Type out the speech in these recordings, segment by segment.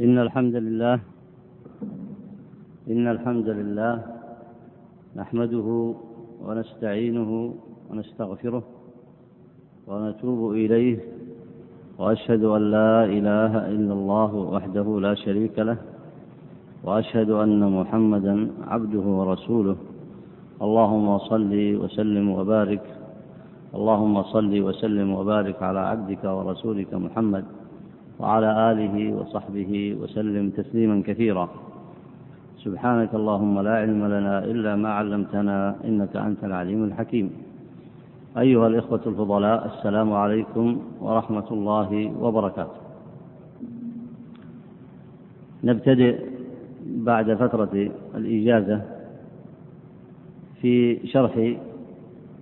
إن الحمد لله إن الحمد لله نحمده ونستعينه ونستغفره ونتوب إليه وأشهد أن لا إله إلا الله وحده لا شريك له وأشهد أن محمدا عبده ورسوله. اللهم صل وسلم وبارك اللهم صل وسلم وبارك على عبدك ورسولك محمد. وعلى آله وصحبه وسلم تسليما كثيرا. سبحانك اللهم لا علم لنا إلا ما علمتنا إنك أنت العليم الحكيم. أيها الإخوة الفضلاء السلام عليكم ورحمة الله وبركاته. نبتدئ بعد فترة الإجازة في شرح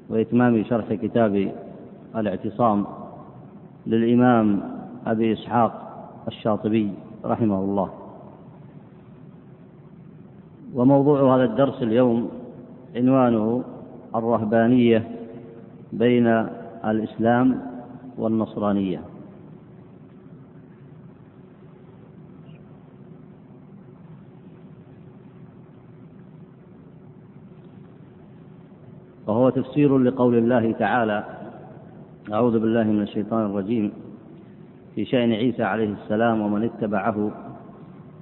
وإتمام شرح كتاب الاعتصام للإمام أبي إسحاق الشاطبي رحمه الله. وموضوع هذا الدرس اليوم عنوانه الرهبانية بين الإسلام والنصرانية. وهو تفسير لقول الله تعالى أعوذ بالله من الشيطان الرجيم. في شأن عيسى عليه السلام ومن اتبعه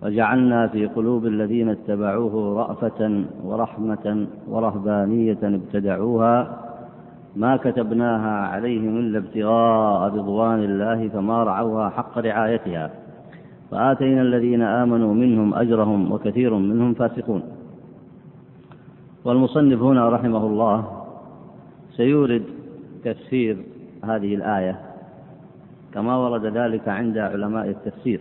وجعلنا في قلوب الذين اتبعوه رأفة ورحمة ورهبانية ابتدعوها ما كتبناها عليهم إلا ابتغاء رضوان الله فما رعوها حق رعايتها فآتينا الذين آمنوا منهم أجرهم وكثير منهم فاسقون والمصنف هنا رحمه الله سيورد تفسير هذه الآية كما ورد ذلك عند علماء التفسير.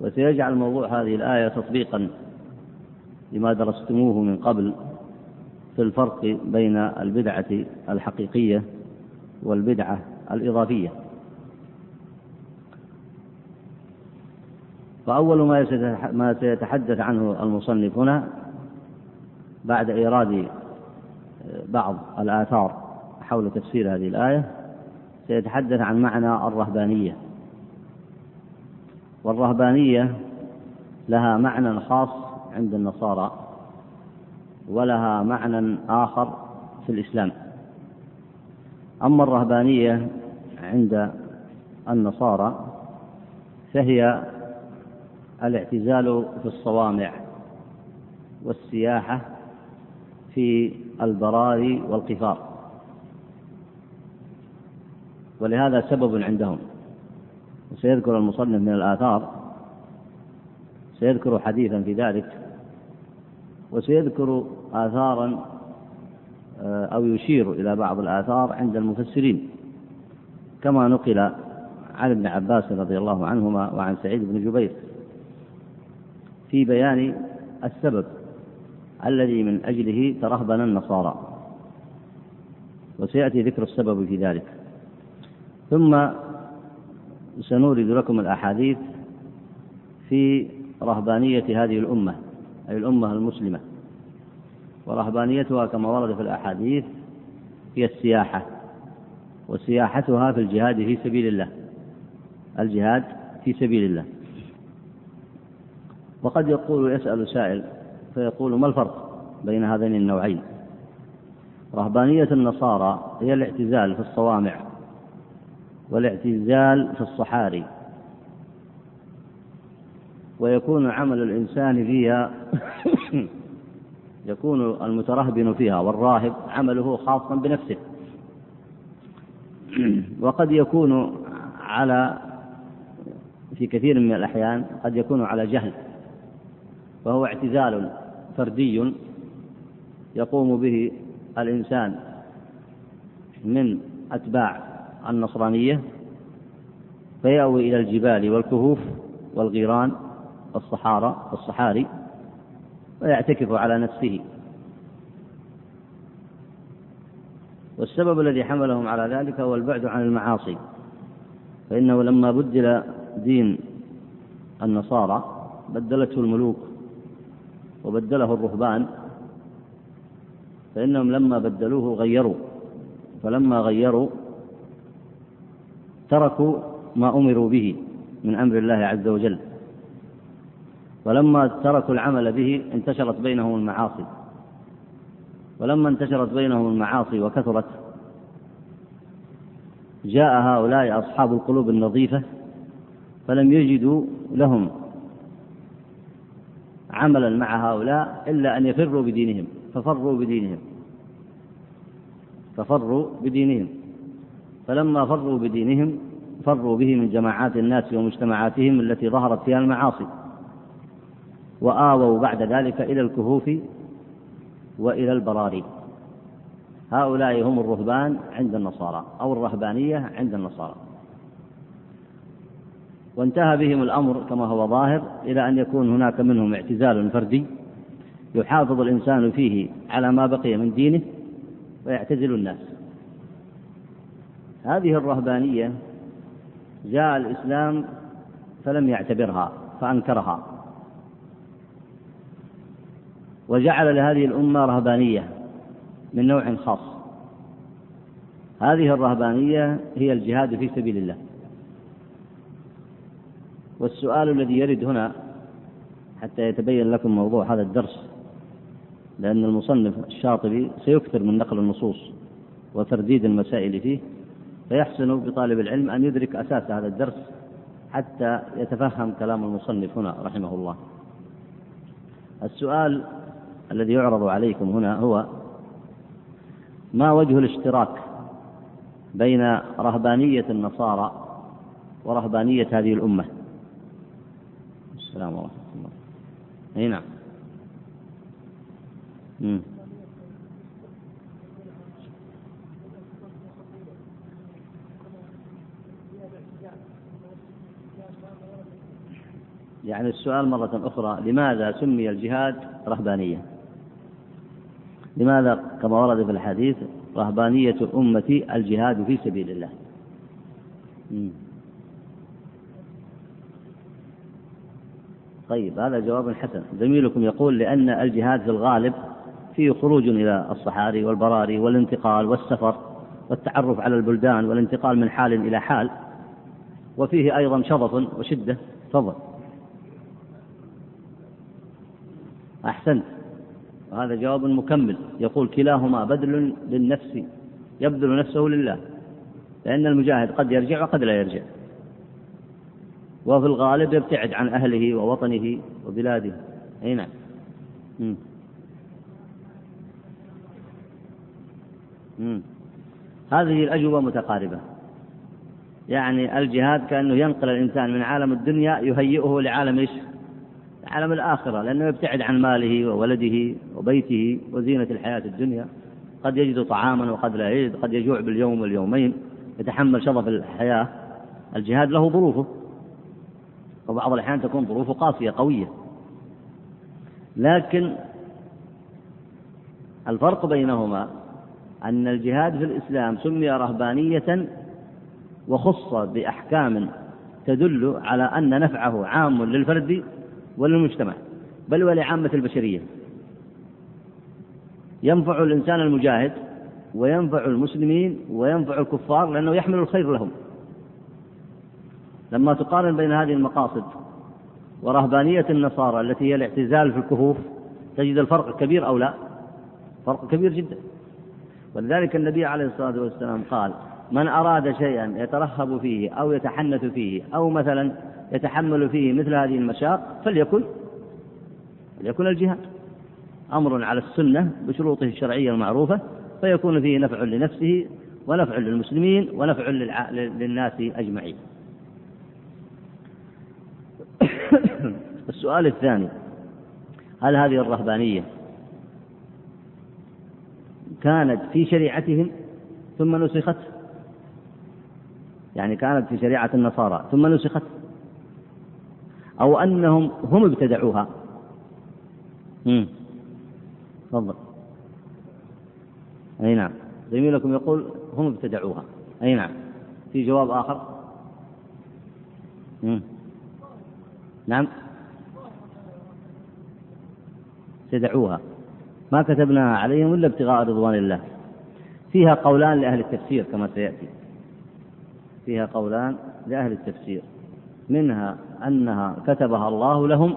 وسيجعل موضوع هذه الآية تطبيقا لما درستموه من قبل في الفرق بين البدعة الحقيقية والبدعة الإضافية. فأول ما سيتحدث عنه المصنف هنا بعد إيراد بعض الآثار حول تفسير هذه الآية سيتحدث عن معنى الرهبانية. والرهبانية لها معنى خاص عند النصارى ولها معنى آخر في الإسلام. أما الرهبانية عند النصارى فهي الاعتزال في الصوامع والسياحة في البراري والقفار. ولهذا سبب عندهم. وسيذكر المصنف من الآثار سيذكر حديثا في ذلك وسيذكر آثارا أو يشير إلى بعض الآثار عند المفسرين. كما نقل عن ابن عباس رضي الله عنهما وعن سعيد بن جبير في بيان السبب الذي من أجله ترهبن النصارى. وسيأتي ذكر السبب في ذلك. ثم سنورد لكم الأحاديث في رهبانية هذه الأمة أي الأمة المسلمة. ورهبانيتها كما ورد في الأحاديث هي السياحة وسياحتها في الجهاد في سبيل الله الجهاد في سبيل الله. وقد يقول يسأل سائل فيقول ما الفرق بين هذين النوعين؟ رهبانية النصارى هي الاعتزال في الصوامع والاعتزال في الصحاري. ويكون عمل الإنسان فيها يكون المترهبن فيها والراهب عمله خاصا بنفسه. وقد يكون على في كثير من الأحيان قد يكون على جهل وهو اعتزال فردي يقوم به الإنسان من أتباع النصرانية فيأوي إلى الجبال والكهوف والغيران والصحارى والصحاري ويعتكف على نفسه. والسبب الذي حملهم على ذلك هو البعد عن المعاصي فإنه لما بدل دين النصارى بدلته الملوك وبدله الرهبان فإنهم لما بدلوه غيروا فلما غيروا تركوا ما أمروا به من أمر الله عز وجل. ولما تركوا العمل به انتشرت بينهم المعاصي. ولما انتشرت بينهم المعاصي وكثرت جاء هؤلاء أصحاب القلوب النظيفة فلم يجدوا لهم عملا مع هؤلاء إلا أن يفروا بدينهم ففروا بدينهم ففروا بدينهم. فلما فروا بدينهم فروا به من جماعات الناس ومجتمعاتهم التي ظهرت فيها المعاصي. وآووا بعد ذلك إلى الكهوف وإلى البراري. هؤلاء هم الرهبان عند النصارى أو الرهبانية عند النصارى. وانتهى بهم الأمر كما هو ظاهر إلى أن يكون هناك منهم اعتزال فردي يحافظ الإنسان فيه على ما بقي من دينه ويعتزل الناس. هذه الرهبانية جاء الإسلام فلم يعتبرها فأنكرها. وجعل لهذه الأمة رهبانية من نوع خاص. هذه الرهبانية هي الجهاد في سبيل الله. والسؤال الذي يرد هنا حتى يتبين لكم موضوع هذا الدرس لأن المصنف الشاطبي سيكثر من نقل النصوص وترديد المسائل فيه. فيحسن بطالب العلم أن يدرك أساس هذا الدرس حتى يتفهم كلام المصنف هنا رحمه الله. السؤال الذي يعرض عليكم هنا هو ما وجه الاشتراك بين رهبانية النصارى ورهبانية هذه الأمة؟ السلام ورحمة الله أي نعم. يعني السؤال مرة أخرى لماذا سمي الجهاد رهبانية؟ لماذا كما ورد في الحديث رهبانية أمتي الجهاد في سبيل الله. طيب هذا جواب حسن. زميلكم يقول لأن الجهاد في الغالب فيه خروج إلى الصحاري والبراري والانتقال والسفر والتعرف على البلدان والانتقال من حال إلى حال وفيه أيضا شظف وشدة. تفضل. أحسنت. وهذا جواب مكمل. يقول كلاهما بذل للنفس يبذل نفسه لله. لأن المجاهد قد يرجع وقد لا يرجع. وفي الغالب يبتعد عن أهله ووطنه وبلاده. أي نعم. هذه الأجوبة متقاربة. يعني الجهاد كأنه ينقل الإنسان من عالم الدنيا يهيئه لعالم إيش؟ عالم الآخرة لأنه يبتعد عن ماله وولده وبيته وزينة الحياة الدنيا. قد يجد طعاما وقد لا يجد قد يجوع باليوم واليومين يتحمل شظف الحياة. الجهاد له ظروفه. وبعض الأحيان تكون ظروفه قاسية قوية. لكن الفرق بينهما أن الجهاد في الإسلام سمي رهبانية وخص بأحكام تدل على أن نفعه عام للفرد وللمجتمع بل ولعامة البشرية. ينفع الإنسان المجاهد وينفع المسلمين وينفع الكفار لأنه يحمل الخير لهم. لما تقارن بين هذه المقاصد ورهبانية النصارى التي هي الاعتزال في الكهوف تجد الفرق كبير أو لا؟ فرق كبير جدا. ولذلك النبي عليه الصلاة والسلام قال من أراد شيئا يترهب فيه أو يتحنث فيه أو مثلا يتحمل فيه مثل هذه المشاق فليكن فليكن الجهاد. أمر على السنة بشروطه الشرعية المعروفة فيكون فيه نفع لنفسه ونفع للمسلمين ونفع للناس أجمعين. السؤال الثاني هل هذه الرهبانية كانت في شريعتهم ثم نسخت؟ يعني كانت في شريعة النصارى ثم نسخت. أو أنهم هم ابتدعوها. تفضل. أي نعم. زميلكم يقول هم ابتدعوها. أي نعم. في جواب آخر؟ مم. نعم. ابتدعوها. ما كتبناها عليهم إلا ابتغاء رضوان الله. فيها قولان لأهل التفسير كما سيأتي. فيها قولان لأهل التفسير منها أنها كتبها الله لهم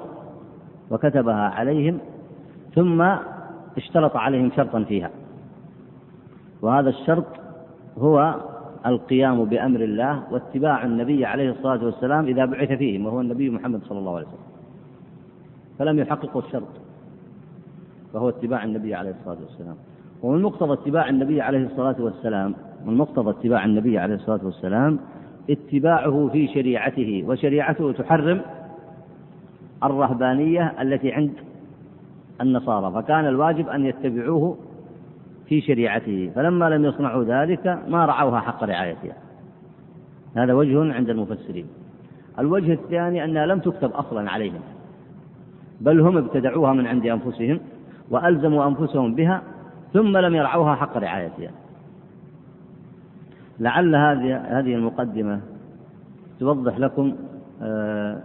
وكتبها عليهم ثم اشترط عليهم شرطا فيها. وهذا الشرط هو القيام بأمر الله واتباع النبي عليه الصلاة والسلام إذا بعث فيهم وهو النبي محمد صلى الله عليه وسلم. فلم يحققوا الشرط فهو اتباع النبي عليه الصلاة والسلام. ومن مقتضى اتباع النبي عليه الصلاة والسلام من مقتضى اتباع النبي عليه الصلاة والسلام اتباعه في شريعته وشريعته تحرم الرهبانية التي عند النصارى فكان الواجب أن يتبعوه في شريعته فلما لم يصنعوا ذلك ما رعوها حق رعايتها. هذا وجه عند المفسرين. الوجه الثاني أنها لم تكتب أصلا عليهم بل هم ابتدعوها من عند أنفسهم وألزموا أنفسهم بها ثم لم يرعوها حق رعايتها. لعل هذه هذه المقدمة توضح لكم آه،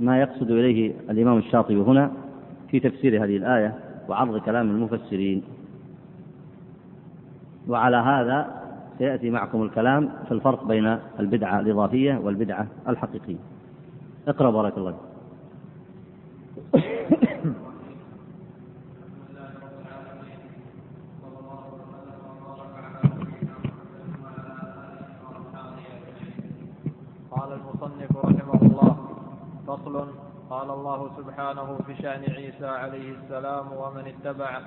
ما يقصد إليه الإمام الشاطبي هنا في تفسير هذه الآية وعرض كلام المفسرين. وعلى هذا سيأتي معكم الكلام في الفرق بين البدعة الإضافية والبدعة الحقيقية. اقرأ بارك الله فصل قال الله سبحانه في شأن عيسى عليه السلام ومن اتبعه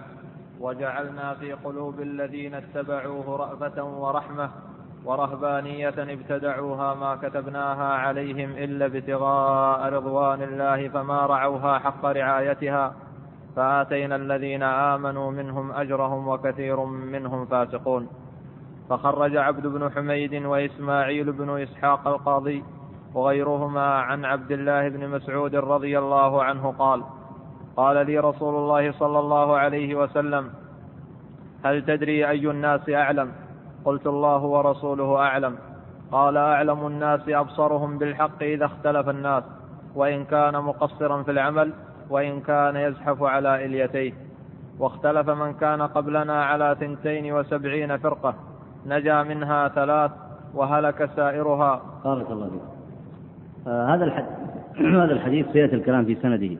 وجعلنا في قلوب الذين اتبعوه رأفة ورحمة ورهبانية ابتدعوها ما كتبناها عليهم إلا ابتغاء رضوان الله فما رعوها حق رعايتها فآتينا الذين آمنوا منهم أجرهم وكثير منهم فاسقون. فخرج عبد بن حميد وإسماعيل بن إسحاق القاضي وغيرهما عن عبد الله بن مسعود رضي الله عنه قال قال لي رسول الله صلى الله عليه وسلم هل تدري أي الناس أعلم؟ قلت الله ورسوله أعلم. قال أعلم الناس أبصرهم بالحق إذا اختلف الناس وإن كان مقصرا في العمل وإن كان يزحف على إليتيه. واختلف من كان قبلنا على ثنتين وسبعين فرقة نجا منها ثلاث وهلك سائرها. بارك الله فيك. هذا الحديث هذا الحديث سيأتي الكلام في سنده.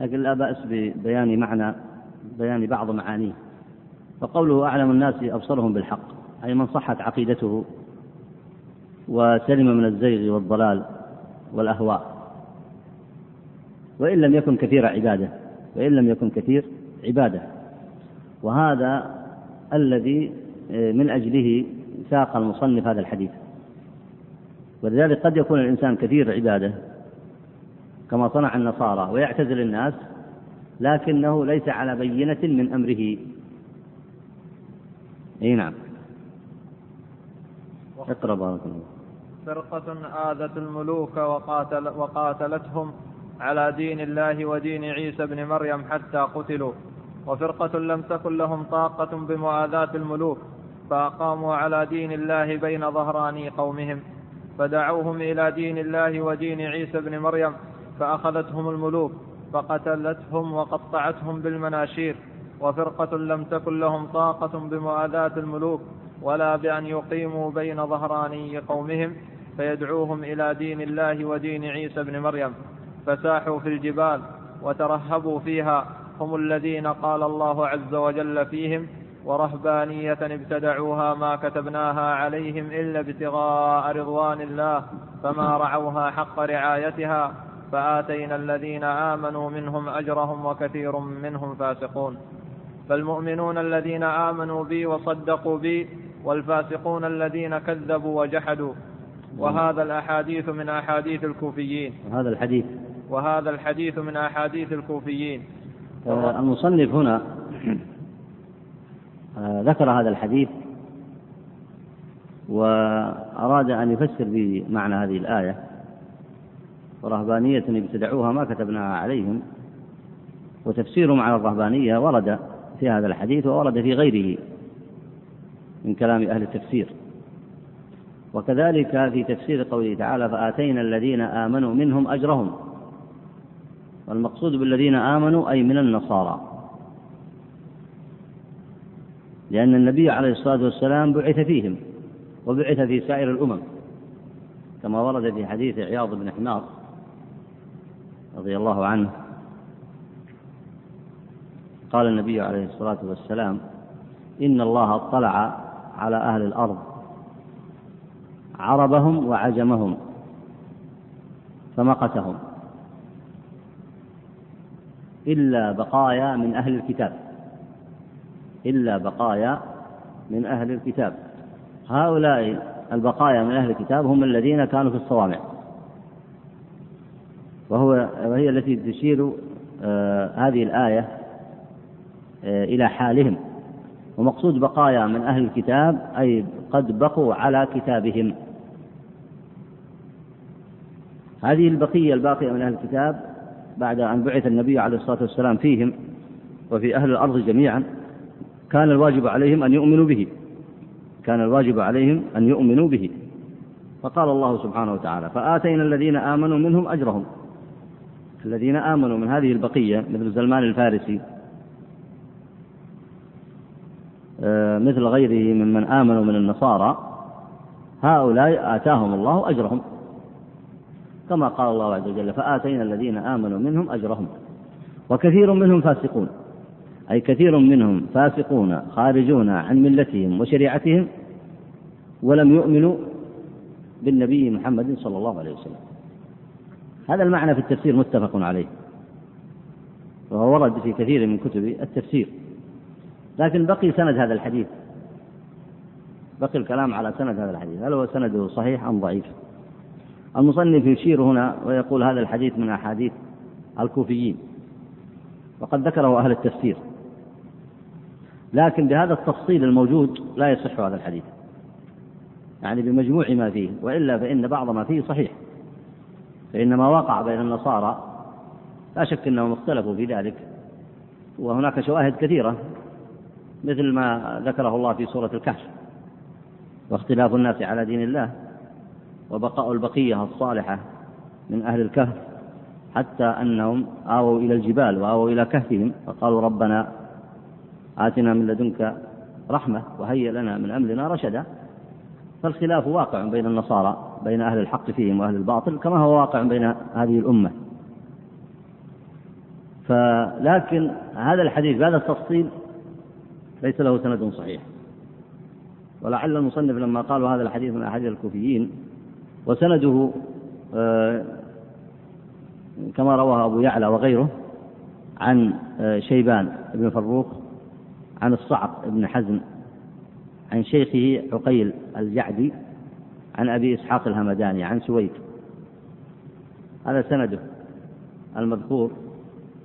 لكن لا بأس ببيان معنى بيان بعض معانيه. فقوله أعلم الناس أبصرهم بالحق أي من صحت عقيدته وسلم من الزيغ والضلال والأهواء. وإن لم يكن كثير عبادة وإن لم يكن كثير عبادة. وهذا الذي آه، من أجله ساق المصنف هذا الحديث. ولذلك قد يكون الإنسان كثير عبادة كما صنع النصارى ويعتزل الناس لكنه ليس على بينة من أمره. أي نعم. اقرأ بارك الله فرقة آذت الملوك وقاتل وقاتلتهم على دين الله ودين عيسى بن مريم حتى قتلوا. وفرقة لم تكن لهم طاقة بمؤاذاة الملوك فأقاموا على دين الله بين ظهراني قومهم. فدعوهم إلى دين الله ودين عيسى بن مريم فأخذتهم الملوك فقتلتهم وقطعتهم بالمناشير وفرقة لم تكن لهم طاقة بمؤاذاة الملوك ولا بأن يقيموا بين ظهراني قومهم فيدعوهم إلى دين الله ودين عيسى بن مريم. فساحوا في الجبال وترهبوا فيها هم الذين قال الله عز وجل فيهم ورهبانية ابتدعوها ما كتبناها عليهم إلا ابتغاء رضوان الله فما رعوها حق رعايتها فآتينا الذين آمنوا منهم أجرهم وكثير منهم فاسقون. فالمؤمنون الذين آمنوا بي وصدقوا بي والفاسقون الذين كذبوا وجحدوا. وهذا الأحاديث من أحاديث الكوفيين. هذا الحديث. وهذا الحديث من أحاديث الكوفيين. آه، المصنف هنا ذكر هذا الحديث وأراد أن يفسر بمعنى هذه الآية ورهبانية ابتدعوها ما كتبناها عليهم وتفسير معنى الرهبانية ورد في هذا الحديث وورد في غيره من كلام أهل التفسير. وكذلك في تفسير قوله تعالى فآتينا الذين آمنوا منهم أجرهم. والمقصود بالذين آمنوا أي من النصارى. لأن النبي عليه الصلاة والسلام بعث فيهم وبعث في سائر الأمم كما ورد في حديث عياض بن حمار رضي الله عنه قال النبي عليه الصلاة والسلام إن الله اطلع على أهل الأرض عربهم وعجمهم فمقتهم إلا بقايا من أهل الكتاب. إلا بقايا من أهل الكتاب. هؤلاء البقايا من أهل الكتاب هم الذين كانوا في الصوامع. وهو وهي التي تشير آه هذه الآية آه إلى حالهم. ومقصود بقايا من أهل الكتاب أي قد بقوا على كتابهم. هذه البقية الباقية من أهل الكتاب بعد أن بعث النبي عليه الصلاة والسلام فيهم وفي أهل الأرض جميعا كان الواجب عليهم أن يؤمنوا به. كان الواجب عليهم أن يؤمنوا به. فقال الله سبحانه وتعالى فآتينا الذين آمنوا منهم أجرهم. الذين آمنوا من هذه البقية مثل سلمان الفارسي آه، مثل غيره ممن آمنوا من النصارى هؤلاء آتاهم الله أجرهم. كما قال الله عز وجل فآتينا الذين آمنوا منهم أجرهم. وكثير منهم فاسقون. أي كثير منهم فاسقون خارجون عن ملتهم وشريعتهم ولم يؤمنوا بالنبي محمد صلى الله عليه وسلم. هذا المعنى في التفسير متفق عليه. وهو ورد في كثير من كتب التفسير. لكن بقي سند هذا الحديث. بقي الكلام على سند هذا الحديث. هل هو سنده صحيح أم ضعيف؟ المصنف يشير هنا ويقول هذا الحديث من أحاديث الكوفيين. وقد ذكره أهل التفسير. لكن بهذا التفصيل الموجود لا يصح هذا الحديث. يعني بمجموع ما فيه وإلا فإن بعض ما فيه صحيح. فإن ما وقع بين النصارى لا شك أنهم اختلفوا في ذلك. وهناك شواهد كثيرة مثل ما ذكره الله في سورة الكهف. واختلاف الناس على دين الله وبقاء البقية الصالحة من أهل الكهف حتى أنهم آووا إلى الجبال وآووا إلى كهفهم فقالوا ربنا آتنا من لدنك رحمة وهيئ لنا من أمرنا رشدا. فالخلاف واقع بين النصارى بين أهل الحق فيهم وأهل الباطل كما هو واقع بين هذه الأمة. فلكن هذا الحديث بهذا التفصيل ليس له سند صحيح. ولعل المصنف لما قالوا هذا الحديث من أحاديث الكوفيين وسنده آه، كما رواه أبو يعلى وغيره عن آه، شيبان بن فروخ عن الصعق بن حزم عن شيخه عقيل الجعدي عن أبي إسحاق الهمداني عن سويد هذا سنده المذكور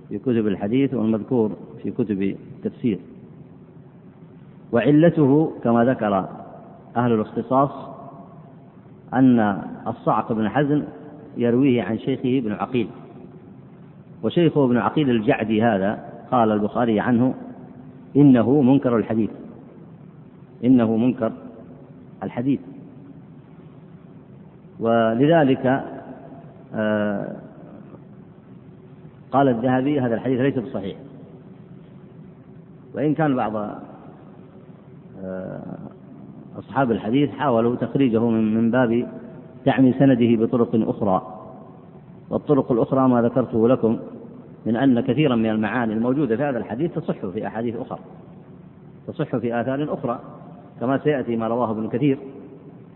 في كتب الحديث والمذكور في كتب التفسير. وعلته كما ذكر أهل الاختصاص أن الصعق بن حزم يرويه عن شيخه ابن عقيل. وشيخه ابن عقيل الجعدي هذا قال البخاري عنه إنه منكر الحديث. إنه منكر الحديث. ولذلك آه قال الذهبي هذا الحديث ليس بصحيح. وإن كان بعض آه أصحاب الحديث حاولوا تخريجه من باب دعم سنده بطرق أخرى. والطرق الأخرى ما ذكرته لكم. من أن كثيرا من المعاني الموجودة في هذا الحديث تصح في أحاديث أخرى. تصح في آثار أخرى كما سيأتي ما رواه ابن كثير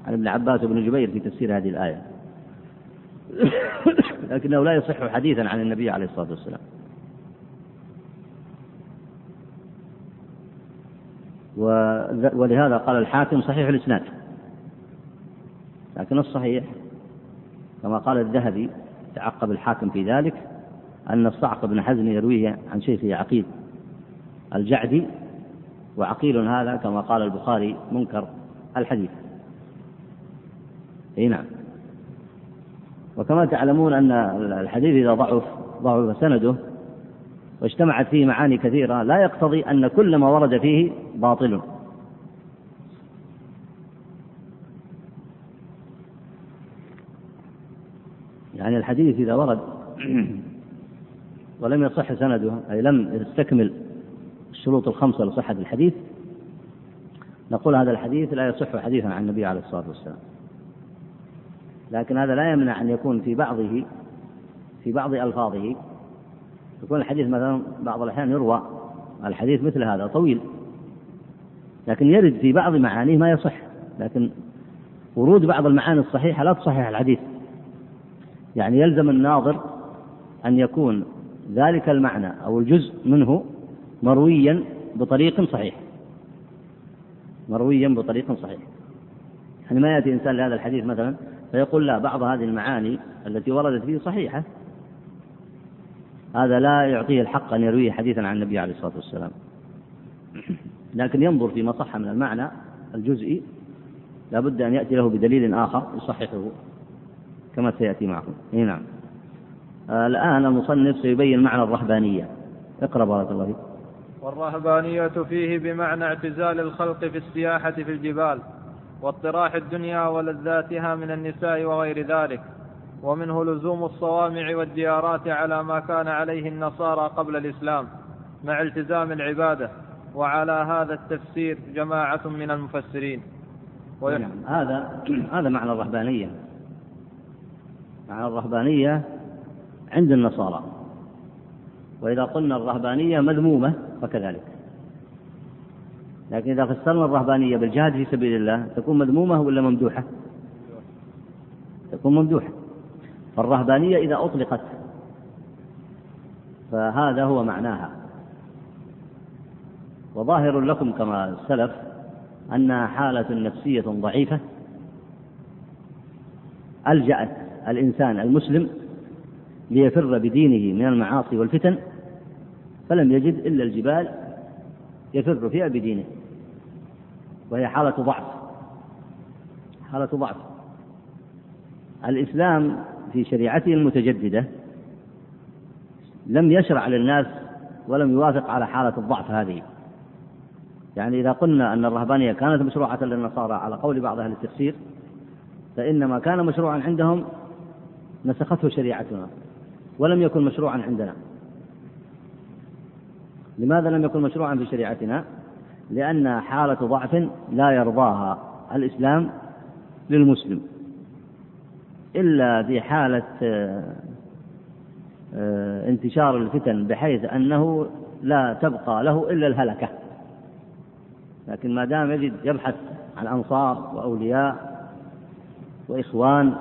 عن ابن عباس وابن جبير في تفسير هذه الآية. لكنه لا يصح حديثا عن النبي عليه الصلاة والسلام. ولهذا قال الحاكم صحيح الإسناد. لكن الصحيح كما قال الذهبي تعقب الحاكم في ذلك أن الصعق بن حزم يرويه عن شيخه عقيل الجعدي وعقيل هذا كما قال البخاري منكر الحديث. أي نعم. وكما تعلمون أن الحديث إذا ضعف ضعف سنده واجتمعت فيه معاني كثيرة لا يقتضي أن كل ما ورد فيه باطل. يعني الحديث إذا ورد ولم يصح سنده أي لم يستكمل الشروط الخمسة لصحة الحديث نقول هذا الحديث لا يصح حديثا عن النبي عليه الصلاة والسلام. لكن هذا لا يمنع أن يكون في بعضه في بعض ألفاظه يكون الحديث مثلا بعض الأحيان يروى الحديث مثل هذا طويل لكن يرد في بعض معانيه ما يصح لكن ورود بعض المعاني الصحيحة لا تصحح الحديث. يعني يلزم الناظر أن يكون ذلك المعنى أو الجزء منه مرويا بطريق صحيح. مرويا بطريق صحيح. يعني ما يأتي إنسان لهذا الحديث مثلا فيقول لا بعض هذه المعاني التي وردت فيه صحيحة. هذا لا يعطيه الحق أن يرويه حديثا عن النبي عليه الصلاة والسلام. لكن ينظر فيما صح من المعنى الجزئي لا بد أن يأتي له بدليل آخر يصححه كما سيأتي معكم. إيه نعم. الآن المصنف سيبين معنى الرهبانية. اقرأ بارك الله فيك. والرهبانية فيه بمعنى اعتزال الخلق في السياحة في الجبال واطراح الدنيا ولذاتها من النساء وغير ذلك ومنه لزوم الصوامع والديارات على ما كان عليه النصارى قبل الإسلام مع التزام العبادة. وعلى هذا التفسير جماعة من المفسرين. نعم هذا هذا معنى الرهبانية. معنى الرهبانية عند النصارى. وإذا قلنا الرهبانية مذمومة فكذلك. لكن إذا فسرنا الرهبانية بالجهاد في سبيل الله تكون مذمومة ولا ممدوحة؟ تكون ممدوحة. فالرهبانية إذا أطلقت فهذا هو معناها. وظاهر لكم كما السلف أنها حالة نفسية ضعيفة. ألجأت الإنسان المسلم ليفر بدينه من المعاصي والفتن فلم يجد إلا الجبال يفر فيها بدينه وهي حالة ضعف حالة ضعف. الإسلام في شريعته المتجددة لم يشرع للناس ولم يوافق على حالة الضعف هذه. يعني إذا قلنا أن الرهبانية كانت مشروعة للنصارى على قول بعض أهل التفسير فإنما كان مشروعا عندهم نسخته شريعتنا. ولم يكن مشروعا عندنا. لماذا لم يكن مشروعا في شريعتنا؟ لأن حالة ضعف لا يرضاها الإسلام للمسلم. إلا في حالة آه، آه، انتشار الفتن بحيث أنه لا تبقى له إلا الهلكة. لكن ما دام يجد يبحث عن أنصار وأولياء وإخوان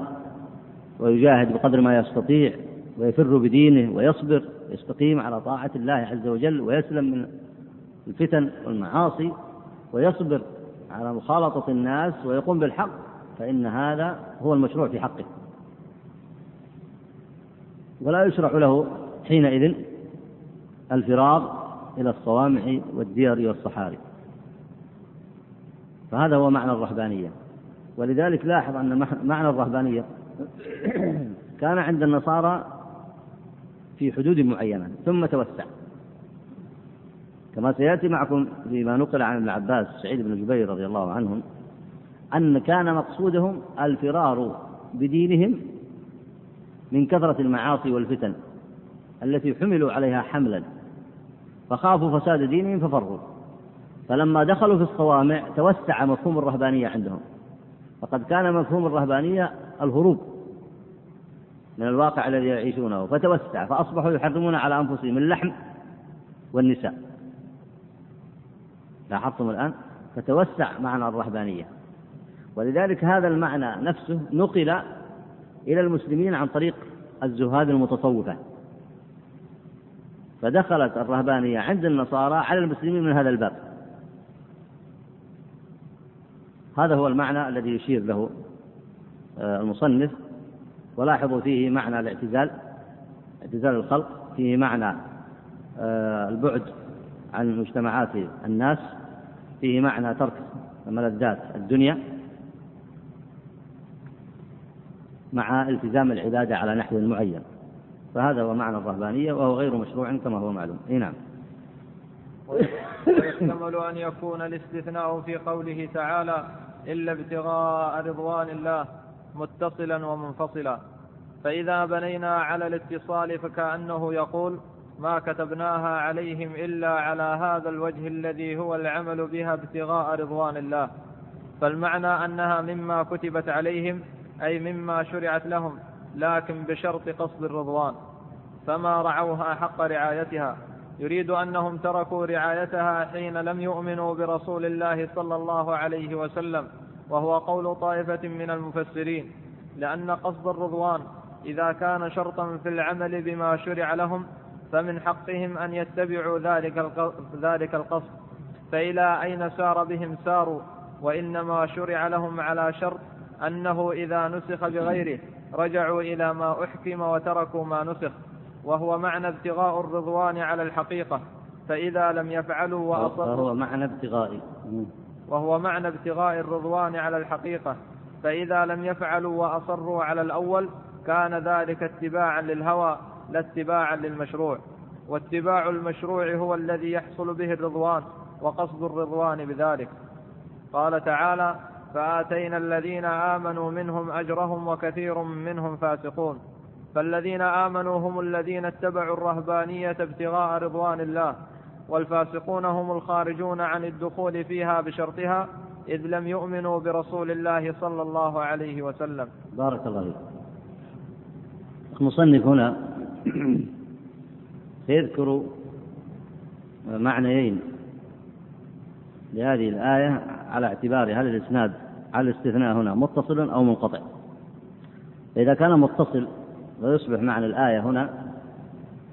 ويجاهد بقدر ما يستطيع ويفر بدينه ويصبر يستقيم على طاعة الله عز وجل ويسلم من الفتن والمعاصي ويصبر على مخالطة الناس ويقوم بالحق. فإن هذا هو المشروع في حقه. ولا يشرع له حينئذ الفرار إلى الصوامع والديار والصحاري. فهذا هو معنى الرهبانية. ولذلك لاحظ أن معنى الرهبانية. كان عند النصارى في حدود معينة ثم توسع. كما سيأتي معكم فيما نقل عن ابن عباس سعيد بن جبير رضي الله عنهم أن كان مقصودهم الفرار بدينهم من كثرة المعاصي والفتن التي حملوا عليها حملا فخافوا فساد دينهم ففروا. فلما دخلوا في الصوامع توسع مفهوم الرهبانية عندهم. فقد كان مفهوم الرهبانية الهروب. من الواقع الذي يعيشونه فتوسع فأصبحوا يحرمون على أنفسهم اللحم والنساء. لاحظتم الآن؟ فتوسع معنى الرهبانية. ولذلك هذا المعنى نفسه نقل إلى المسلمين عن طريق الزهاد المتصوفة. فدخلت الرهبانية عند النصارى على المسلمين من هذا الباب. هذا هو المعنى الذي يشير له آه، المصنف ولاحظوا فيه معنى الاعتزال اعتزال الخلق فيه معنى آه، البعد عن مجتمعات الناس فيه معنى ترك ملذات الدنيا مع التزام العبادة على نحو معين. فهذا هو معنى الرهبانية وهو غير مشروع كما هو معلوم. إي نعم. ويحتمل أن يكون الاستثناء في قوله تعالى إلا ابتغاء رضوان الله. متصلا ومنفصلا. فإذا بنينا على الاتصال فكأنه يقول ما كتبناها عليهم إلا على هذا الوجه الذي هو العمل بها ابتغاء رضوان الله. فالمعنى أنها مما كتبت عليهم أي مما شرعت لهم لكن بشرط قصد الرضوان. فما رعوها حق رعايتها. يريد أنهم تركوا رعايتها حين لم يؤمنوا برسول الله صلى الله عليه وسلم. وهو قول طائفة من المفسرين لأن قصد الرضوان إذا كان شرطا في العمل بما شرع لهم فمن حقهم أن يتبعوا ذلك ذلك القصد. فإلى أين سار بهم ساروا؟ وإنما شرع لهم على شرط أنه إذا نسخ بغيره رجعوا إلى ما أحكم وتركوا ما نسخ. وهو معنى ابتغاء الرضوان على الحقيقة. فإذا لم يفعلوا وأصروا وهو معنى ابتغاء. وهو معنى ابتغاء الرضوان على الحقيقة فإذا لم يفعلوا وأصروا على الأول كان ذلك اتباعا للهوى لا اتباعا للمشروع. واتباع المشروع هو الذي يحصل به الرضوان وقصد الرضوان بذلك. قال تعالى فآتينا الذين آمنوا منهم أجرهم وكثير منهم فاسقون. فالذين آمنوا هم الذين اتبعوا الرهبانية ابتغاء رضوان الله. والفاسقون هم الخارجون عن الدخول فيها بشرطها إذ لم يؤمنوا برسول الله صلى الله عليه وسلم. بارك الله فيك. المصنف هنا سيذكر معنيين لهذه الآية على اعتبار هل الإسناد على الاستثناء هنا متصل أو منقطع. إذا كان متصل ويصبح معنى الآية هنا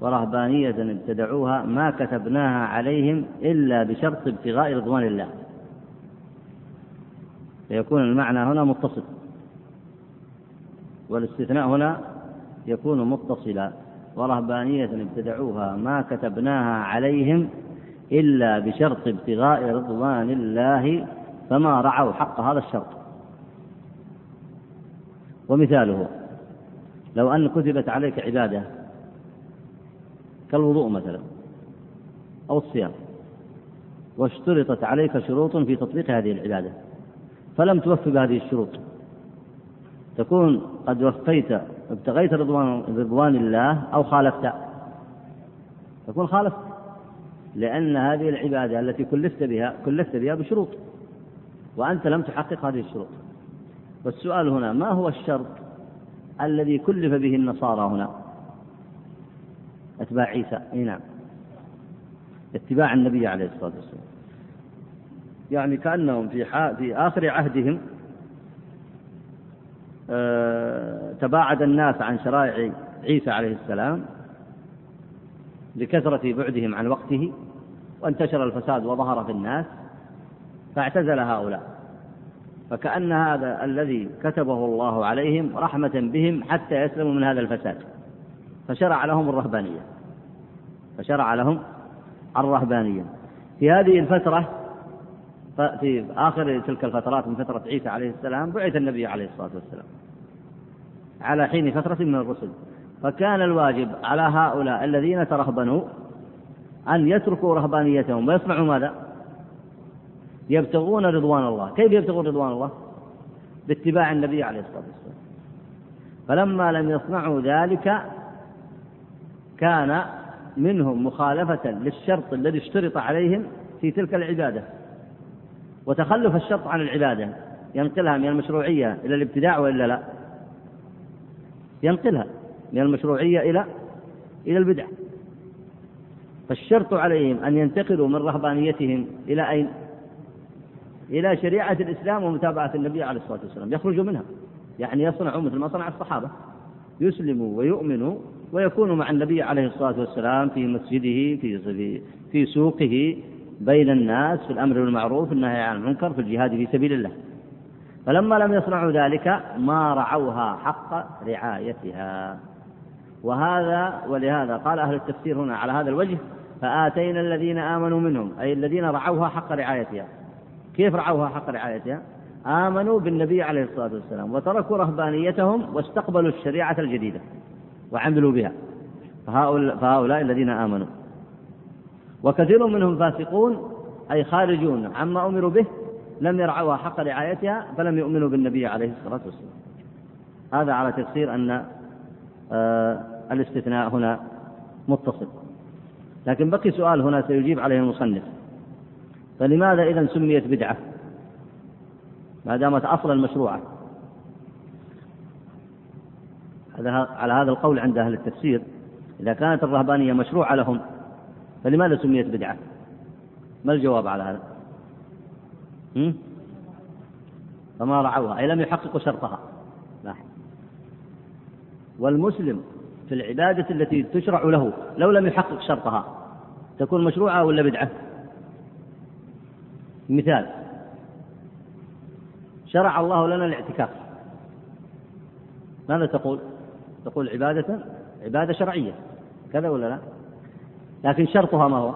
ورهبانية ابتدعوها ما كتبناها عليهم إلا بشرط ابتغاء رضوان الله. فيكون المعنى هنا متصل. والاستثناء هنا يكون متصلا. ورهبانية ابتدعوها ما كتبناها عليهم إلا بشرط ابتغاء رضوان الله فما رعوا حق هذا الشرط. ومثاله لو أن كتبت عليك عبادة كالوضوء مثلا أو الصيام واشترطت عليك شروط في تطبيق هذه العبادة فلم توفي بهذه الشروط. تكون قد وفيت ابتغيت رضوان رضوان الله أو خالفت. تكون خالفت لأن هذه العبادة التي كلفت بها كلفت بها بشروط وأنت لم تحقق هذه الشروط. والسؤال هنا ما هو الشرط الذي كلف به النصارى هنا؟ أتباع عيسى. أي نعم. اتباع النبي عليه الصلاة والسلام. يعني كأنهم في في آخر عهدهم آه تباعد الناس عن شرائع عيسى عليه السلام لكثرة بعدهم عن وقته وانتشر الفساد وظهر في الناس فاعتزل هؤلاء. فكأن هذا الذي كتبه الله عليهم رحمة بهم حتى يسلموا من هذا الفساد. فشرع لهم الرهبانية. فشرع لهم الرهبانية. في هذه الفترة في آخر تلك الفترات من فترة عيسى عليه السلام بعث النبي عليه الصلاة والسلام على حين فترة من الرسل. فكان الواجب على هؤلاء الذين ترهبنوا أن يتركوا رهبانيتهم. ويصنعوا ماذا؟ يبتغون رضوان الله. كيف يبتغون رضوان الله؟ باتباع النبي عليه الصلاة والسلام. فلما لم يصنعوا ذلك كان منهم مخالفة للشرط الذي اشترط عليهم في تلك العبادة. وتخلف الشرط عن العبادة. ينقلها من المشروعية إلى الابتداع وإلا لا؟ ينقلها من المشروعية إلى إلى البدع. فالشرط عليهم أن ينتقلوا من رهبانيتهم إلى أين؟ إلى شريعة الإسلام ومتابعة النبي عليه الصلاة والسلام. يخرجوا منها. يعني يصنعوا مثل ما صنع الصحابة. يسلموا ويؤمنوا ويكونوا مع النبي عليه الصلاة والسلام في مسجده في في سوقه بين الناس في الأمر بالمعروف النهي عن المنكر في الجهاد في سبيل الله. فلما لم يصنعوا ذلك ما رعوها حق رعايتها. وهذا ولهذا قال أهل التفسير هنا على هذا الوجه فآتينا الذين آمنوا منهم أي الذين رعوها حق رعايتها. كيف رعوها حق رعايتها؟ آمنوا بالنبي عليه الصلاة والسلام وتركوا رهبانيتهم واستقبلوا الشريعة الجديدة. وعملوا بها. فهؤلاء, الذين آمنوا. وكثير منهم فاسقون أي خارجون عما أمروا به لم يرعوها حق رعايتها فلم يؤمنوا بالنبي عليه الصلاة والسلام. هذا على تفسير أن آه الاستثناء هنا متصل. لكن بقي سؤال هنا سيجيب عليه المصنف. فلماذا إذا سميت بدعة؟ ما دامت أصلا مشروعة هذا على هذا القول عند أهل التفسير إذا كانت الرهبانية مشروعة لهم فلماذا سميت بدعة؟ ما الجواب على هذا؟ هم؟ فما رعوها أي لم يحققوا شرطها لا. والمسلم في العبادة التي تشرع له لو لم يحقق شرطها تكون مشروعة ولا بدعة؟ مثال شرع الله لنا الاعتكاف ماذا تقول؟ تقول عبادة عبادة شرعية كذا ولا لا؟ لكن شرطها ما هو؟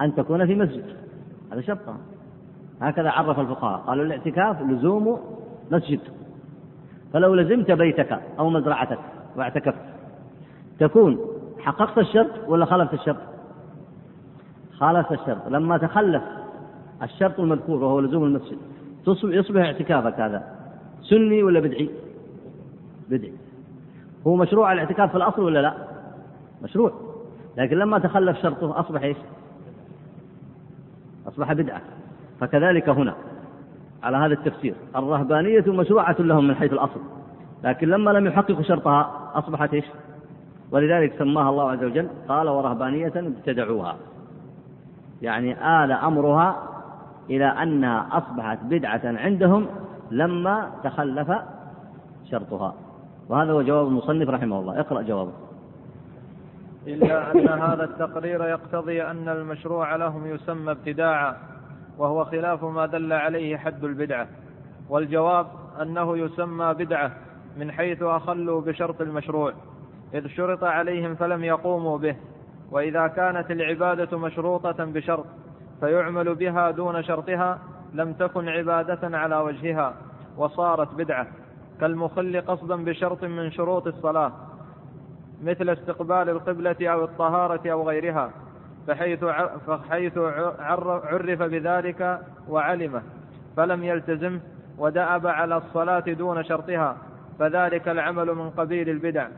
أن تكون في مسجد هذا شرطها هكذا عرف الفقهاء قالوا الاعتكاف لزوم مسجد فلو لزمت بيتك أو مزرعتك واعتكفت تكون حققت الشرط ولا خالفت الشرط؟ خالفت الشرط لما تخلف الشرط المذكور وهو لزوم المسجد يصبح اعتكافك هذا سني ولا بدعي؟ بدعي هو مشروع الاعتكاف في الأصل ولا لا؟ مشروع. لكن لما تخلف شرطه أصبح إيش؟ أصبح بدعة. فكذلك هنا على هذا التفسير. الرهبانية مشروعة لهم من حيث الأصل. لكن لما لم يحققوا شرطها أصبحت إيش؟ ولذلك سماها الله عز وجل قال ورهبانية ابتدعوها. يعني آل أمرها إلى أنها أصبحت بدعة عندهم لما تخلف شرطها. وهذا هو جواب المصنف رحمه الله. اقرأ جوابه. إلا أن هذا التقرير يقتضي أن المشروع لهم يسمى ابتداعا وهو خلاف ما دل عليه حد البدعة. والجواب أنه يسمى بدعة من حيث أخلوا بشرط المشروع. إذ شرط عليهم فلم يقوموا به وإذا كانت العبادة مشروطة بشرط فيعمل بها دون شرطها لم تكن عبادة على وجهها وصارت بدعة. كالمخل قصدا بشرط من شروط الصلاة مثل استقبال القبلة أو الطهارة أو غيرها فحيث فحيث عرف بذلك وعلمه فلم يلتزمه ودأب على الصلاة دون شرطها فذلك العمل من قبيل البدع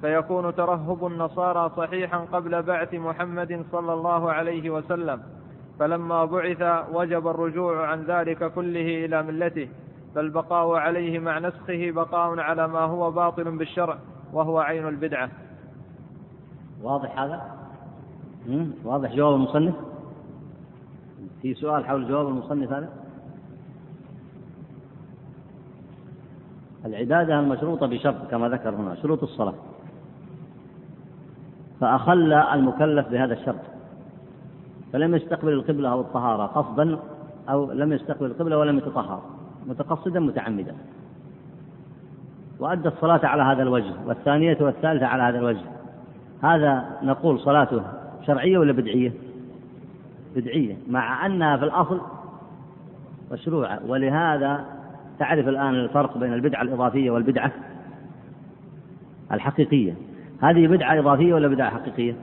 فيكون ترهب النصارى صحيحا قبل بعث محمد صلى الله عليه وسلم فلما بعث وجب الرجوع عن ذلك كله إلى ملته. فالبقاء عليه مع نسخه بقاء على ما هو باطل بالشرع وهو عين البدعة واضح هذا؟ واضح جواب المصنف؟ في سؤال حول جواب المصنف هذا؟ العبادة المشروطة بشرط كما ذكر هنا شروط الصلاة فأخل المكلف بهذا الشرط فلم يستقبل القبلة أو الطهارة قصدا أو لم يستقبل القبلة ولم يتطهر متقصدا متعمدا وأدى الصلاة على هذا الوجه والثانية والثالثة على هذا الوجه. هذا نقول صلاته شرعية ولا بدعية؟ بدعية مع أنها في الأصل مشروعة. ولهذا تعرف الآن الفرق بين البدعة الإضافية والبدعة الحقيقية. هذه بدعة إضافية ولا بدعة حقيقية؟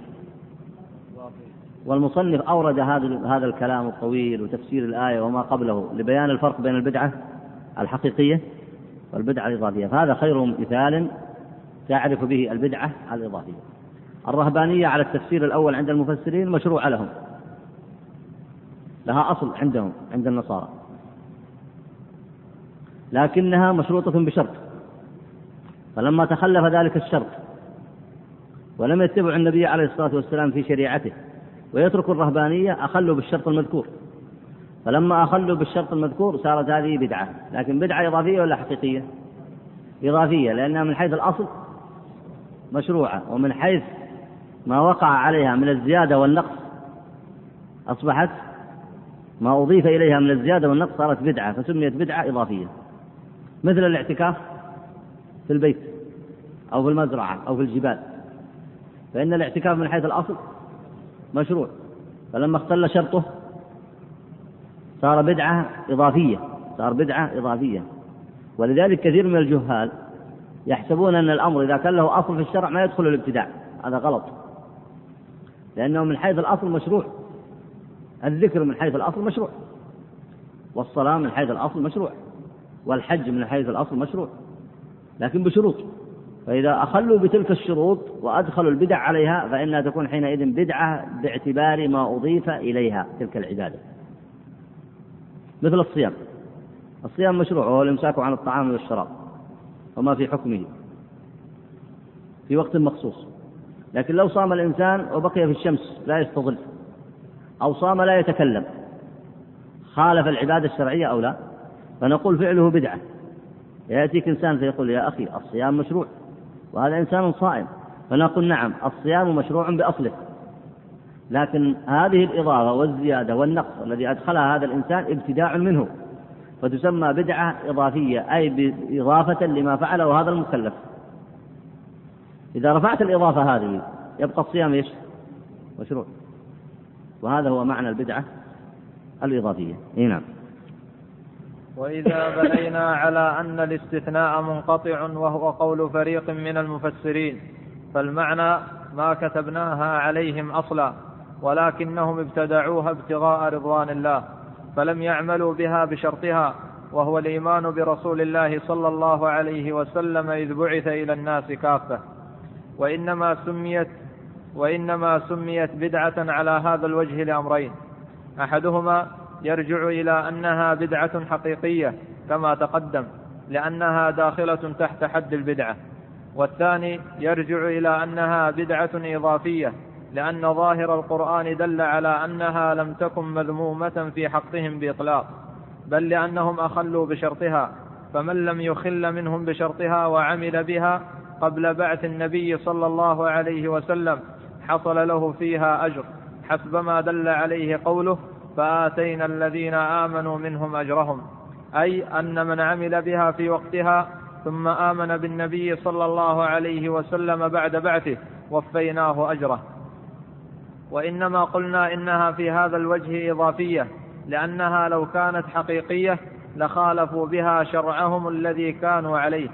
والمصنف أورد هذا الكلام الطويل وتفسير الآية وما قبله لبيان الفرق بين البدعة. الحقيقية والبدعة الإضافية. فهذا خير مثال تعرف به البدعة الإضافية. الرهبانية على التفسير الأول عند المفسرين مشروعة لهم. لها أصل عندهم عند النصارى. لكنها مشروطة بشرط. فلما تخلف ذلك الشرط ولم يتبع النبي عليه الصلاة والسلام في شريعته ويترك الرهبانية أخلوا بالشرط المذكور. فلما أخلوا بالشرط المذكور صارت هذه بدعة. لكن بدعة إضافية ولا حقيقية؟ إضافية لأنها من حيث الأصل مشروعة ومن حيث ما وقع عليها من الزيادة والنقص أصبحت ما أضيف إليها من الزيادة والنقص صارت بدعة فسميت بدعة إضافية. مثل الاعتكاف في البيت أو في المزرعة أو في الجبال. فإن الاعتكاف من حيث الأصل مشروع. فلما اختل شرطه صار بدعة إضافية صار بدعة إضافية. ولذلك كثير من الجهال يحسبون أن الأمر إذا كان له أصل في الشرع ما يدخل الابتداع. هذا غلط. لأنه من حيث الأصل مشروع. الذكر من حيث الأصل مشروع. والصلاة من حيث الأصل مشروع. والحج من حيث الأصل مشروع. لكن بشروط. فإذا أخلوا بتلك الشروط وأدخلوا البدع عليها فإنها تكون حينئذ بدعة باعتبار ما أضيف إليها تلك العبادة. مثل الصيام. الصيام مشروع وهو الإمساك عن الطعام والشراب وما في حكمه. في وقت مخصوص. لكن لو صام الإنسان وبقي في الشمس لا يستظل أو صام لا يتكلم خالف العبادة الشرعية أو لا فنقول فعله بدعة. يأتيك إنسان فيقول يا أخي الصيام مشروع وهذا إنسان صائم فنقول نعم الصيام مشروع بأصله. لكن هذه الإضافة والزيادة والنقص الذي أدخلها هذا الإنسان ابتداع منه فتسمى بدعة إضافية أي بإضافة لما فعله هذا المكلف. إذا رفعت الإضافة هذه يبقى الصيام إيش؟ مشروع. وهذا هو معنى البدعة الإضافية. إيه نعم. وإذا بنينا على أن الاستثناء منقطع وهو قول فريق من المفسرين فالمعنى ما كتبناها عليهم أصلا. ولكنهم ابتدعوها ابتغاء رضوان الله فلم يعملوا بها بشرطها وهو الإيمان برسول الله صلى الله عليه وسلم إذ بعث إلى الناس كافة. وإنما سميت وإنما سميت بدعة على هذا الوجه لأمرين. أحدهما يرجع إلى أنها بدعة حقيقية كما تقدم لأنها داخلة تحت حد البدعة. والثاني يرجع إلى أنها بدعة إضافية لأن ظاهر القرآن دل على أنها لم تكن مذمومة في حقهم بإطلاق بل لأنهم أخلوا بشرطها فمن لم يخل منهم بشرطها وعمل بها قبل بعث النبي صلى الله عليه وسلم حصل له فيها أجر. حسب ما دل عليه قوله فآتينا الذين آمنوا منهم أجرهم. أي أن من عمل بها في وقتها ثم آمن بالنبي صلى الله عليه وسلم بعد بعثه وفيناه أجره. وإنما قلنا إنها في هذا الوجه إضافية لأنها لو كانت حقيقية لخالفوا بها شرعهم الذي كانوا عليه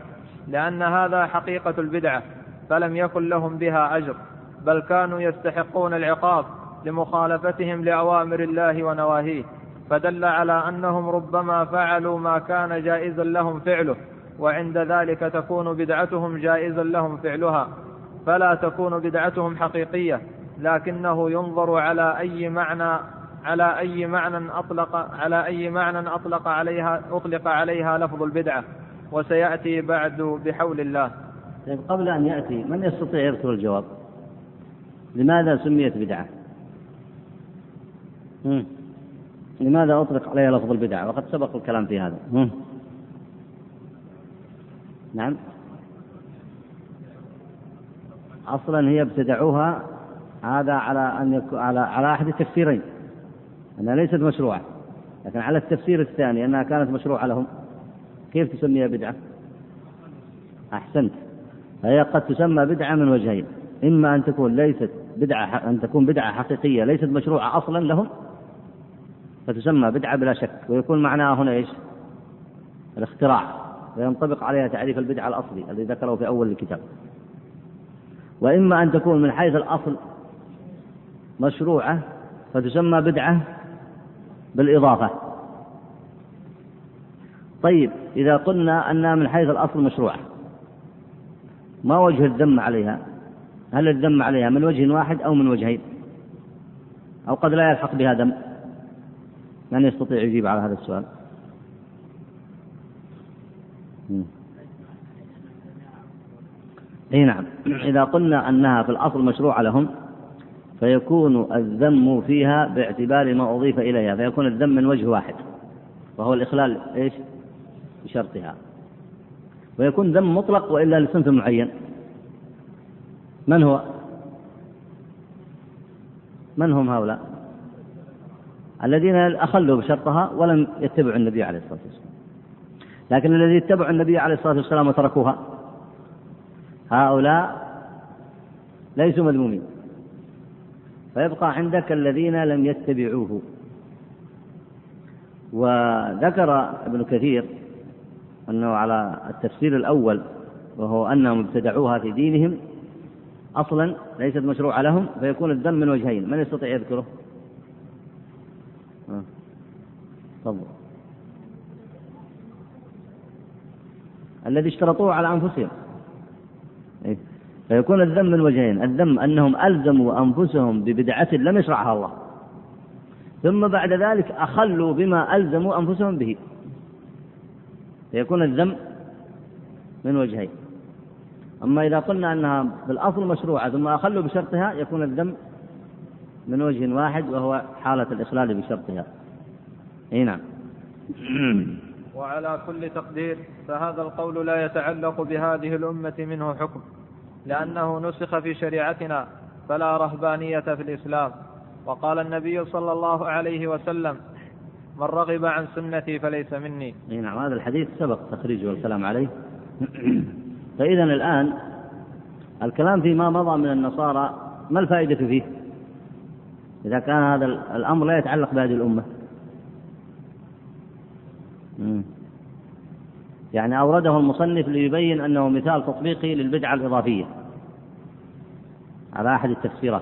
لأن هذا حقيقة البدعة فلم يكن لهم بها أجر بل كانوا يستحقون العقاب لمخالفتهم لأوامر الله ونواهيه فدل على أنهم ربما فعلوا ما كان جائزا لهم فعله وعند ذلك تكون بدعتهم جائزا لهم فعلها فلا تكون بدعتهم حقيقية لكنه ينظر على أي معنى على أي معنى أطلق على أي معنى أطلق عليها أطلق عليها لفظ البدعة. وسيأتي بعد بحول الله. طيب قبل أن يأتي من يستطيع يذكر الجواب؟ لماذا سميت بدعة. لماذا أطلق عليها لفظ البدعة؟ وقد سبق الكلام في هذا. نعم. أصلا هي ابتدعوها هذا على أن يكون على على أحد التفسيرين أنها ليست مشروعة لكن على التفسير الثاني أنها كانت مشروعة لهم كيف تسميها بدعة؟ أحسنت فهي قد تسمى بدعة من وجهين إما أن تكون ليست بدعة أن تكون بدعة حقيقية ليست مشروعة أصلا لهم فتسمى بدعة بلا شك ويكون معناها هنا إيش؟ الاختراع وينطبق عليها تعريف البدعة الأصلي الذي ذكره في أول الكتاب وإما أن تكون من حيث الأصل مشروعة فتسمى بدعة بالإضافة. طيب إذا قلنا أنها من حيث الأصل مشروعة ما وجه الذم عليها؟ هل الذم عليها من وجه واحد أو من وجهين؟ أو قد لا يلحق بها ذم من يستطيع يجيب على هذا السؤال؟ إي نعم. إذا قلنا أنها في الأصل مشروعة لهم فيكون الذم فيها باعتبار ما أضيف إليها فيكون الذم من وجه واحد وهو الإخلال إيش؟ بشرطها. ويكون ذم مطلق وإلا لصنف معين. من هو؟ من هم هؤلاء؟ الذين أخلوا بشرطها ولم يتبعوا النبي عليه الصلاة والسلام. لكن الذي اتبعوا النبي عليه الصلاة والسلام وتركوها هؤلاء ليسوا مذمومين. فيبقى عندك الذين لم يتبعوه وذكر ابن كثير أنه على التفسير الأول وهو أنهم ابتدعوها في دينهم أصلا ليست مشروعة لهم فيكون الذم من وجهين من يستطيع يذكره؟ تفضل الذي اشترطوه على أنفسهم إيه؟ فيكون الذم من وجهين. الذم أنهم ألزموا أنفسهم ببدعة لم يشرعها الله. ثم بعد ذلك أخلوا بما ألزموا أنفسهم به. فيكون الذم من وجهين. أما إذا قلنا أنها بالأصل مشروعة ثم أخلوا بشرطها يكون الذنب من وجه واحد وهو حالة الإخلال بشرطها. أي نعم. وعلى كل تقدير فهذا القول لا يتعلق بهذه الأمة منه حكم. لأنه نسخ في شريعتنا فلا رهبانية في الإسلام. وقال النبي صلى الله عليه وسلم من رغب عن سنتي فليس مني. اي نعم هذا الحديث سبق تخريجه والكلام عليه. فإذا الآن الكلام فيما مضى من النصارى ما الفائدة فيه؟ إذا كان هذا الأمر لا يتعلق بهذه الأمة. يعني أورده المصنف ليبين أنه مثال تطبيقي للبدعة الإضافية. على أحد التفسيرات.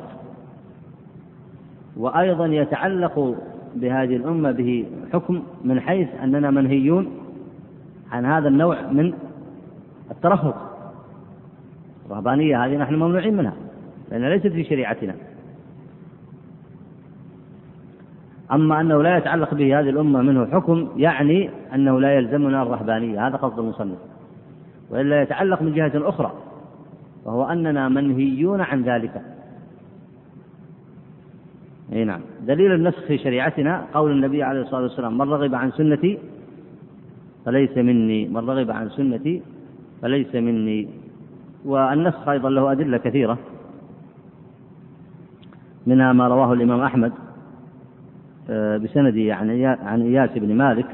وأيضا يتعلق بهذه الأمة به حكم من حيث أننا منهيون عن هذا النوع من الترهق. الرهبانية هذه نحن ممنوعين منها لأنها ليست في شريعتنا. أما أنه لا يتعلق به هذه الأمة منه حكم يعني أنه لا يلزمنا الرهبانية هذا قصد المصنف. وإلا يتعلق من جهة أخرى وهو أننا منهيون عن ذلك. إي نعم. دليل النسخ في شريعتنا قول النبي عليه الصلاة والسلام من رغب عن سنتي فليس مني. من رغب عن سنتي فليس مني. والنسخ أيضا له أدلة كثيرة منها ما رواه الإمام أحمد. آه، بسنده عن إياس بن مالك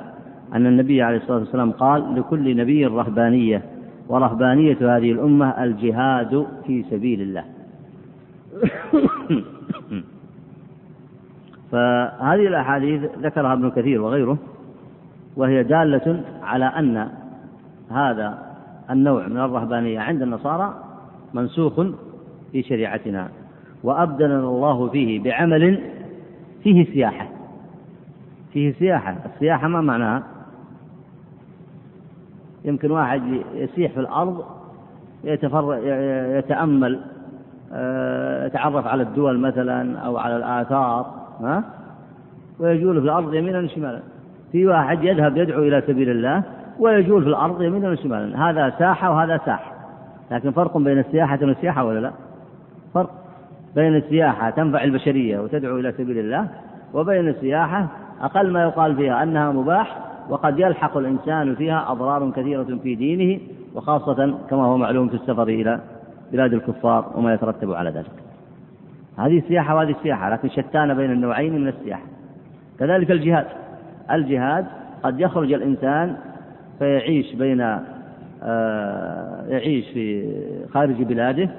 أن النبي عليه الصلاة والسلام قال لكل نبي رهبانية ورهبانية هذه الأمة الجهاد في سبيل الله. فهذه الأحاديث ذكرها ابن كثير وغيره وهي دالة على أن هذا النوع من الرهبانية عند النصارى منسوخ في شريعتنا وأبدلنا الله فيه بعمل فيه سياحة. فيه سياحة. السياحة ما معناها؟ يمكن واحد يسيح في الأرض يتفر يتأمل آه، يتعرف على الدول مثلا أو على الآثار ها؟ ويجول في الأرض يمينا وشمالا. في واحد يذهب يدعو إلى سبيل الله ويجول في الأرض يمينا وشمالا. هذا ساحة وهذا ساح. لكن فرق بين السياحة والسياحة ولا لا؟ فرق بين السياحة تنفع البشرية وتدعو إلى سبيل الله وبين السياحة أقل ما يقال فيها أنها مباح وقد يلحق الإنسان فيها أضرار كثيرة في دينه وخاصة كما هو معلوم في السفر إلى بلاد الكفار وما يترتب على ذلك. هذه سياحة وهذه سياحة لكن شتان بين النوعين من السياحة. كذلك الجهاد. الجهاد قد يخرج الإنسان فيعيش بين آه، يعيش في خارج بلاده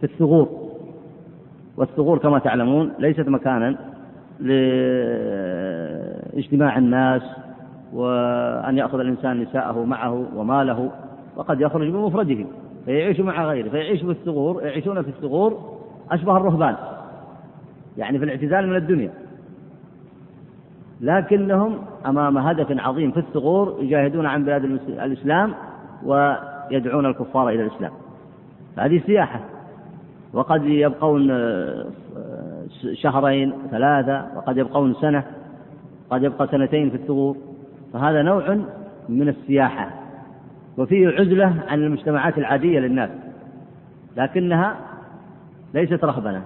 في الثغور. والثغور كما تعلمون ليست مكانا لاجتماع الناس وأن يأخذ الإنسان نساءه معه وماله وقد يخرج بمفرده فيعيش مع غيره فيعيش في الثغور يعيشون في الثغور أشبه الرهبان يعني في الاعتزال من الدنيا. لكنهم أمام هدف عظيم في الثغور يجاهدون عن بلاد الإسلام ويدعون الكفار إلى الإسلام. هذه سياحة وقد يبقون شهرين ثلاثة وقد يبقون سنة قد يبقى سنتين في الثغور. فهذا نوع من السياحة وفيه عزلة عن المجتمعات العادية للناس لكنها ليست رهبنة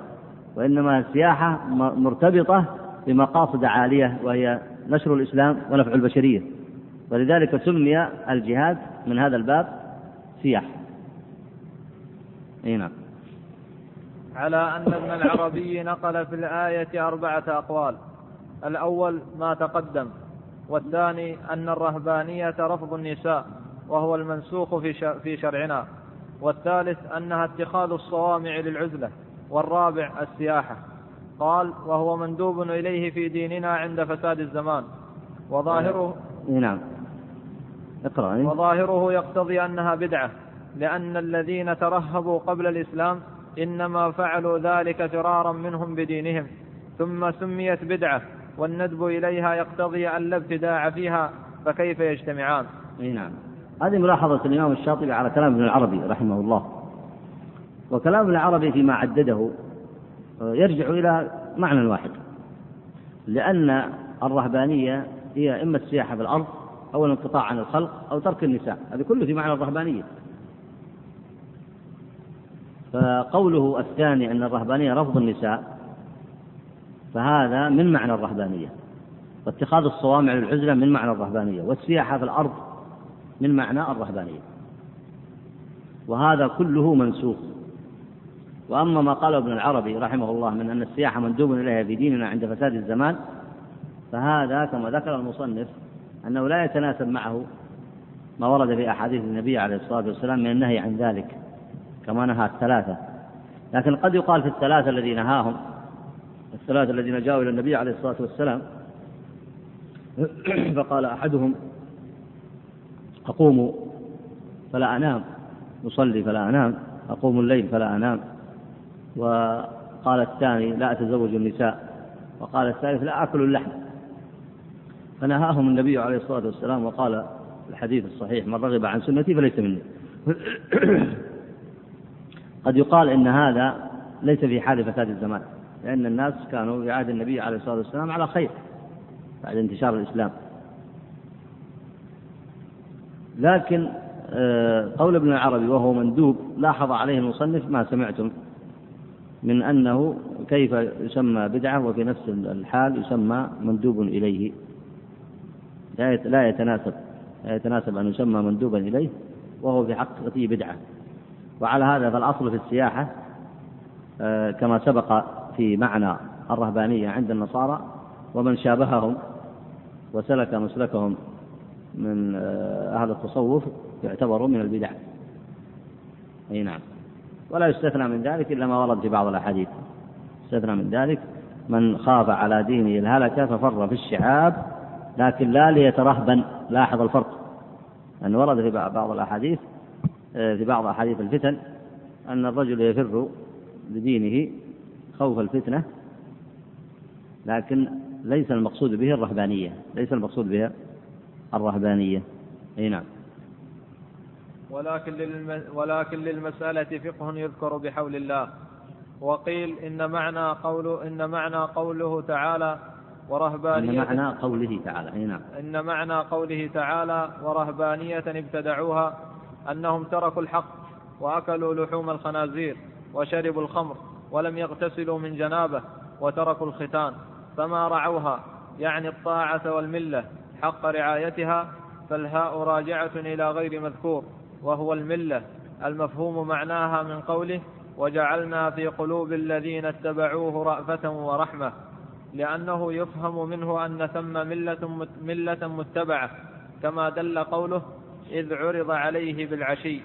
وإنما سياحة مرتبطة بمقاصد عالية وهي نشر الإسلام ونفع البشرية. ولذلك سمي الجهاد من هذا الباب سياحة. أي نعم. على أن ابن العربي نقل في الآية أربعة أقوال. الأول ما تقدم والثاني أن الرهبانية رفض النساء وهو المنسوخ في شرعنا. والثالث أنها اتخاذ الصوامع للعزلة والرابع السياحة. قال وهو مندوب إليه في ديننا عند فساد الزمان. وظاهره نعم. اقرأ. وظاهره يقتضي أنها بدعة لأن الذين ترهبوا قبل الإسلام إنما فعلوا ذلك فرارا منهم بدينهم ثم سميت بدعة والندب إليها يقتضي أن لا ابتداع فيها فكيف يجتمعان؟ نعم. هذه ملاحظة الإمام الشاطبي على كلام ابن العربي رحمه الله. وكلام ابن العربي فيما عدده آه، يرجع إلى معنى واحد لأن الرهبانية هي إما السياحة في الأرض أو الانقطاع عن الخلق أو ترك النساء. هذه كله في معنى الرهبانية. فقوله الثاني أن الرهبانية رفض النساء فهذا من معنى الرهبانية. واتخاذ الصوامع للعزلة من معنى الرهبانية والسياحة في الأرض من معنى الرهبانية. وهذا كله منسوخ. وأما ما قاله ابن العربي رحمه الله من أن السياحة مندوب إليها في ديننا عند فساد الزمان فهذا كما ذكر المصنف أنه لا يتناسب معه ما ورد في أحاديث النبي عليه الصلاة والسلام من النهي عن ذلك. كما نهى الثلاثة. لكن قد يقال في الثلاثة الذين نهاهم الثلاثة الذين جاءوا إلى النبي عليه الصلاة والسلام فقال أحدهم أقوم فلا أنام أصلي فلا أنام أقوم الليل فلا أنام. وقال الثاني لا أتزوج النساء. وقال الثالث لا آكل اللحم. فنهاهم النبي عليه الصلاة والسلام وقال الحديث الصحيح من رغب عن سنتي فليس مني. قد يقال إن هذا ليس في حال فساد الزمان لأن الناس كانوا في عهد النبي عليه الصلاة والسلام على خير بعد انتشار الإسلام. لكن آه، قول ابن العربي وهو مندوب لاحظ عليه المصنف ما سمعتم من أنه كيف يسمى بدعة وفي نفس الحال يسمى مندوب إليه. لا يتناسب لا يتناسب أن يسمى مندوبا إليه وهو في حقيقته بدعة. وعلى هذا فالأصل في السياحة آه، كما سبق في معنى الرهبانية عند النصارى ومن شابههم وسلك مسلكهم من آه، أهل التصوف يعتبروا من البدع. أي نعم. ولا يستثنى من ذلك إلا ما ورد في بعض الأحاديث. يستثنى من ذلك من خاف على دينه الهلكة ففر في الشعاب لكن لا ليترهبن. لاحظ الفرق. أن ورد في بعض الأحاديث في بعض أحاديث الفتن أن الرجل يفر لدينه خوف الفتنة لكن ليس المقصود به الرهبانية ليس المقصود بها الرهبانية. أي نعم. ولكن, للم... ولكن للمسألة فقه يذكر بحول الله. وقيل إن معنى قوله إن معنى قوله تعالى ورهبانية إن معنى قوله تعالى. أي نعم. إن معنى قوله تعالى ورهبانية ابتدعوها أنهم تركوا الحق وأكلوا لحوم الخنازير وشربوا الخمر ولم يغتسلوا من جنابه وتركوا الختان. فما رعوها يعني الطاعة والملة حق رعايتها فالهاء راجعة إلى غير مذكور وهو الملة المفهوم معناها من قوله وجعلنا في قلوب الذين اتبعوه رأفة ورحمة لأنه يفهم منه أن ثم ملة, ملة متبعة كما دل قوله إذ عرض عليه بالعشي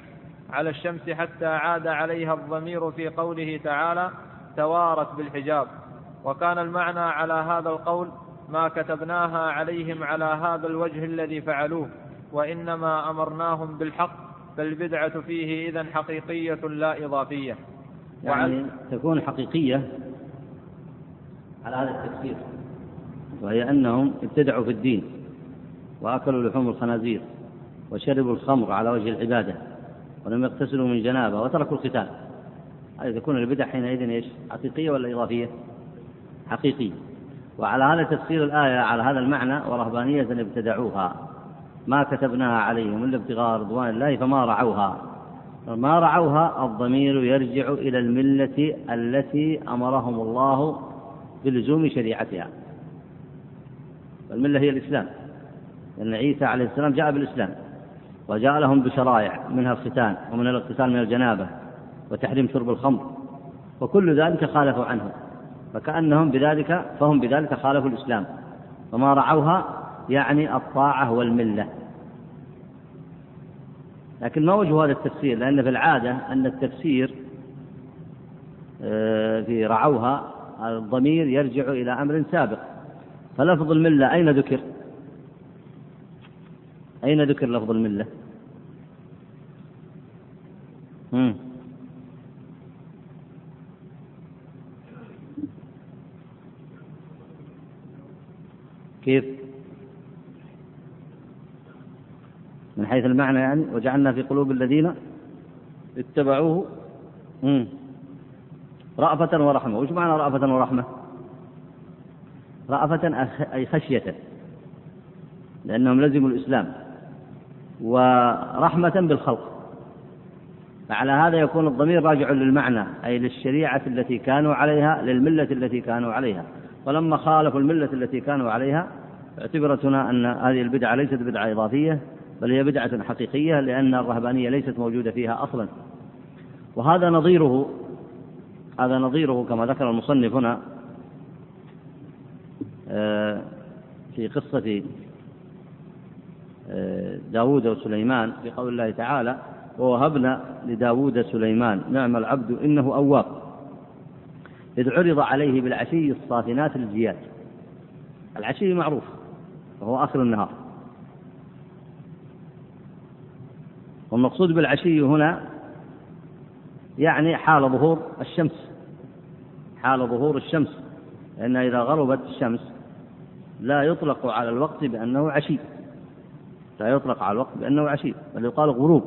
على الشمس حتى عاد عليها الضمير في قوله تعالى توارت بالحجاب وكان المعنى على هذا القول ما كتبناها عليهم على هذا الوجه الذي فعلوه وإنما أمرناهم بالحق فالبدعة فيه إذا حقيقية لا إضافية يعني تكون حقيقية على هذا التفسير وهي أنهم ابتدعوا في الدين وأكلوا لحوم الخنازير. وشربوا الخمر على وجه العبادة ولم يغتسلوا من جنابة وتركوا القتال. هذه تكون البدع حينئذ إيش؟ حقيقية ولا إضافية؟ حقيقية. وعلى هذا تفسير الآية على هذا المعنى ورهبانية ابتدعوها. ما كتبناها عليهم إلا ابتغاء رضوان الله فما رعوها. ما رعوها الضمير يرجع إلى الملة التي أمرهم الله بلزوم شريعتها. الملة هي الإسلام. لأن عيسى عليه السلام جاء بالإسلام. وجاء لهم بشرائع منها الختان ومن الاغتسال من الجنابة وتحريم شرب الخمر. وكل ذلك خالفوا عنه. فكأنهم بذلك فهم بذلك خالفوا الإسلام. وما رعوها يعني الطاعة والملة. لكن ما وجه هذا التفسير؟ لأن في العادة أن التفسير آه، في رعوها الضمير يرجع إلى أمر سابق. فلفظ الملة أين ذكر؟ أين ذكر لفظ الملة؟ مم. كيف؟ من حيث المعنى يعني وجعلنا في قلوب الذين اتبعوه مم. رأفة ورحمة وش معنى رأفة ورحمة رأفة أي خشية لأنهم لزموا الإسلام ورحمة بالخلق. على هذا يكون الضمير راجع للمعنى أي للشريعة التي كانوا عليها للملة التي كانوا عليها. ولما خالفوا الملة التي كانوا عليها اعتبرت هنا أن هذه البدعة ليست بدعة إضافية بل هي بدعة حقيقية لأن الرهبانية ليست موجودة فيها أصلا. وهذا نظيره هذا نظيره كما ذكر المصنف هنا آه، في قصة داود وسليمان في قول الله تعالى ووهبنا لداود سليمان. نعم العبد إنه أواب. إذ عرض عليه بالعشي الصافنات الجياد. العشي معروف وهو آخر النهار. والمقصود بالعشي هنا يعني حال ظهور الشمس. حال ظهور الشمس. لأن إذا غربت الشمس لا يطلق على الوقت بأنه عشي. لا يطلق على الوقت بأنه عشي بل يقال غروب.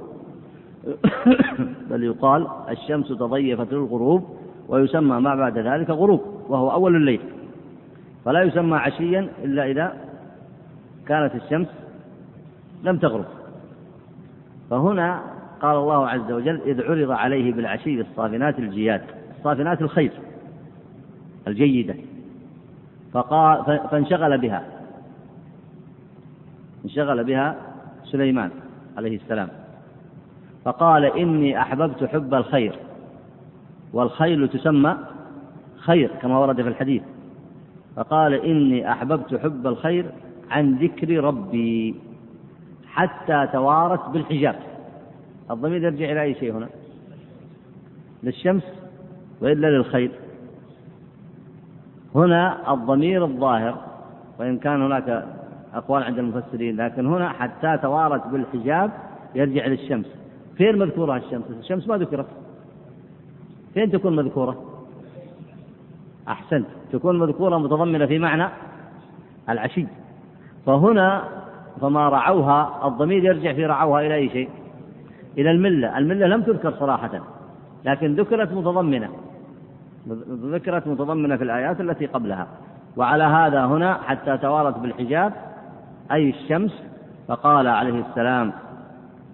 بل يقال الشمس تضيفت للغروب ويسمى ما بعد ذلك غروب وهو أول الليل. فلا يسمى عشيا إلا إذا كانت الشمس لم تغرب. فهنا قال الله عز وجل إذ عرض عليه بالعشي الصافنات الجياد الصافنات الخير الجيدة. فقال فانشغل بها. انشغل بها سليمان عليه السلام. فقال إني أحببت حب الخير والخيل تسمى خير كما ورد في الحديث. فقال إني أحببت حب الخير عن ذكر ربي حتى توارت بالحجاب. الضمير يرجع إلى أي شيء هنا؟ للشمس وإلا للخير هنا الضمير الظاهر وإن كان هناك أقوال عند المفسرين لكن هنا حتى توارت بالحجاب يرجع للشمس. فين مذكورة الشمس؟ الشمس ما ذكرت. فين تكون مذكورة؟ أحسنت. تكون مذكورة متضمنة في معنى العشي. فهنا فما رعوها الضمير يرجع في رعوها إلى أي شيء؟ إلى الملة. الملة لم تذكر صراحة لكن ذكرت متضمنة. ذكرت متضمنة في الآيات التي قبلها. وعلى هذا هنا حتى توارت بالحجاب أي الشمس فقال عليه السلام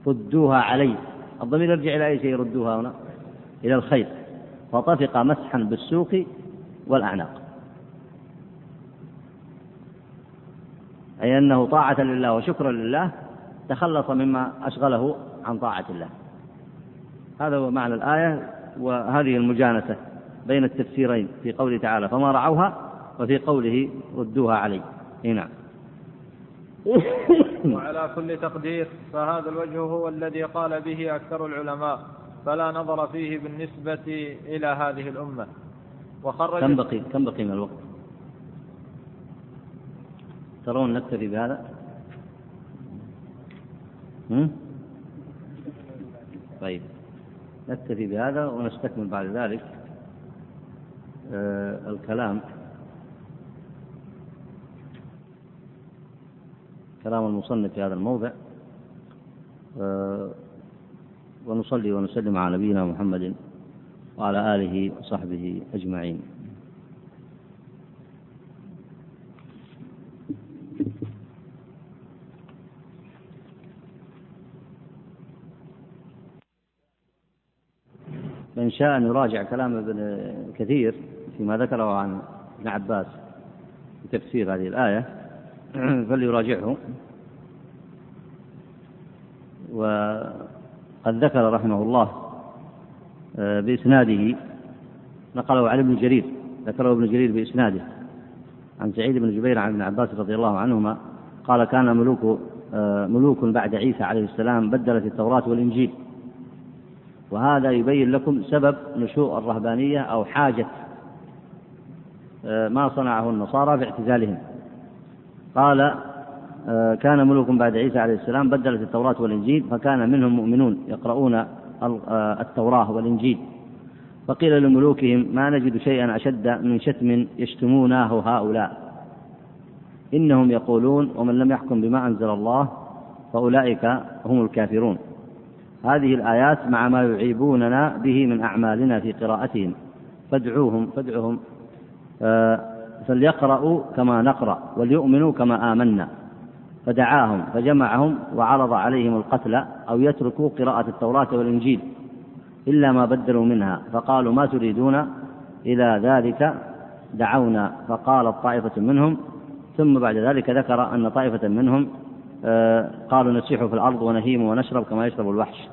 ردوها علي. الضمير يرجع إلى أي شيء؟ ردوها هنا إلى الخير فطفق مسحا بالسوق والأعناق. أي أنه طاعة لله وشكرا لله تخلص مما أشغله عن طاعة الله. هذا هو معنى الآية وهذه المجانسة بين التفسيرين في قوله تعالى فما رعوها وفي قوله ردوها علي. نعم وعلى كل تقدير فهذا الوجه هو الذي قال به أكثر العلماء فلا نظر فيه بالنسبة إلى هذه الأمة وخرج كم بقي كم بقي من الوقت؟ ترون نكتفي بهذا؟ هم؟ طيب نكتفي بهذا ونستكمل بعد ذلك آه الكلام كلام المصنف في هذا الموضع آه ونصلي ونسلم على نبينا محمد وعلى آله وصحبه أجمعين. من شاء أن يراجع كلام ابن كثير فيما ذكره عن ابن عباس في تفسير هذه الآية. فليراجعه. وقد ذكر رحمه الله آه، بإسناده نقله عن ابن جرير ذكره ابن جرير بإسناده. عن سعيد بن جبير عن ابن عباس رضي الله عنهما قال كان ملوك آه، ملوك بعد عيسى عليه السلام بدلت التوراة والإنجيل. وهذا يبين لكم سبب نشوء الرهبانية أو حاجة آه، ما صنعه النصارى في اعتزالهم قال آه، كان ملوك بعد عيسى عليه السلام بدلت التوراة والإنجيل فكان منهم مؤمنون يقرؤون آه، التوراة والإنجيل. فقيل لملوكهم ما نجد شيئا أشد من شتم يشتمونه هؤلاء. إنهم يقولون ومن لم يحكم بما أنزل الله فأولئك هم الكافرون. هذه الآيات مع ما يعيبوننا به من أعمالنا في قراءتهم. فادعوهم فادعهم آه، فليقرأوا كما نقرأ وليؤمنوا كما آمنا. فدعاهم فجمعهم وعرض عليهم القتل أو يتركوا قراءة التوراة والإنجيل إلا ما بدلوا منها. فقالوا ما تريدون؟ إلى ذلك دعونا. فقالت طائفة منهم ثم بعد ذلك ذكر أن طائفة منهم آه، قالوا نسيح في الأرض ونهيم ونشرب كما يشرب الوحش.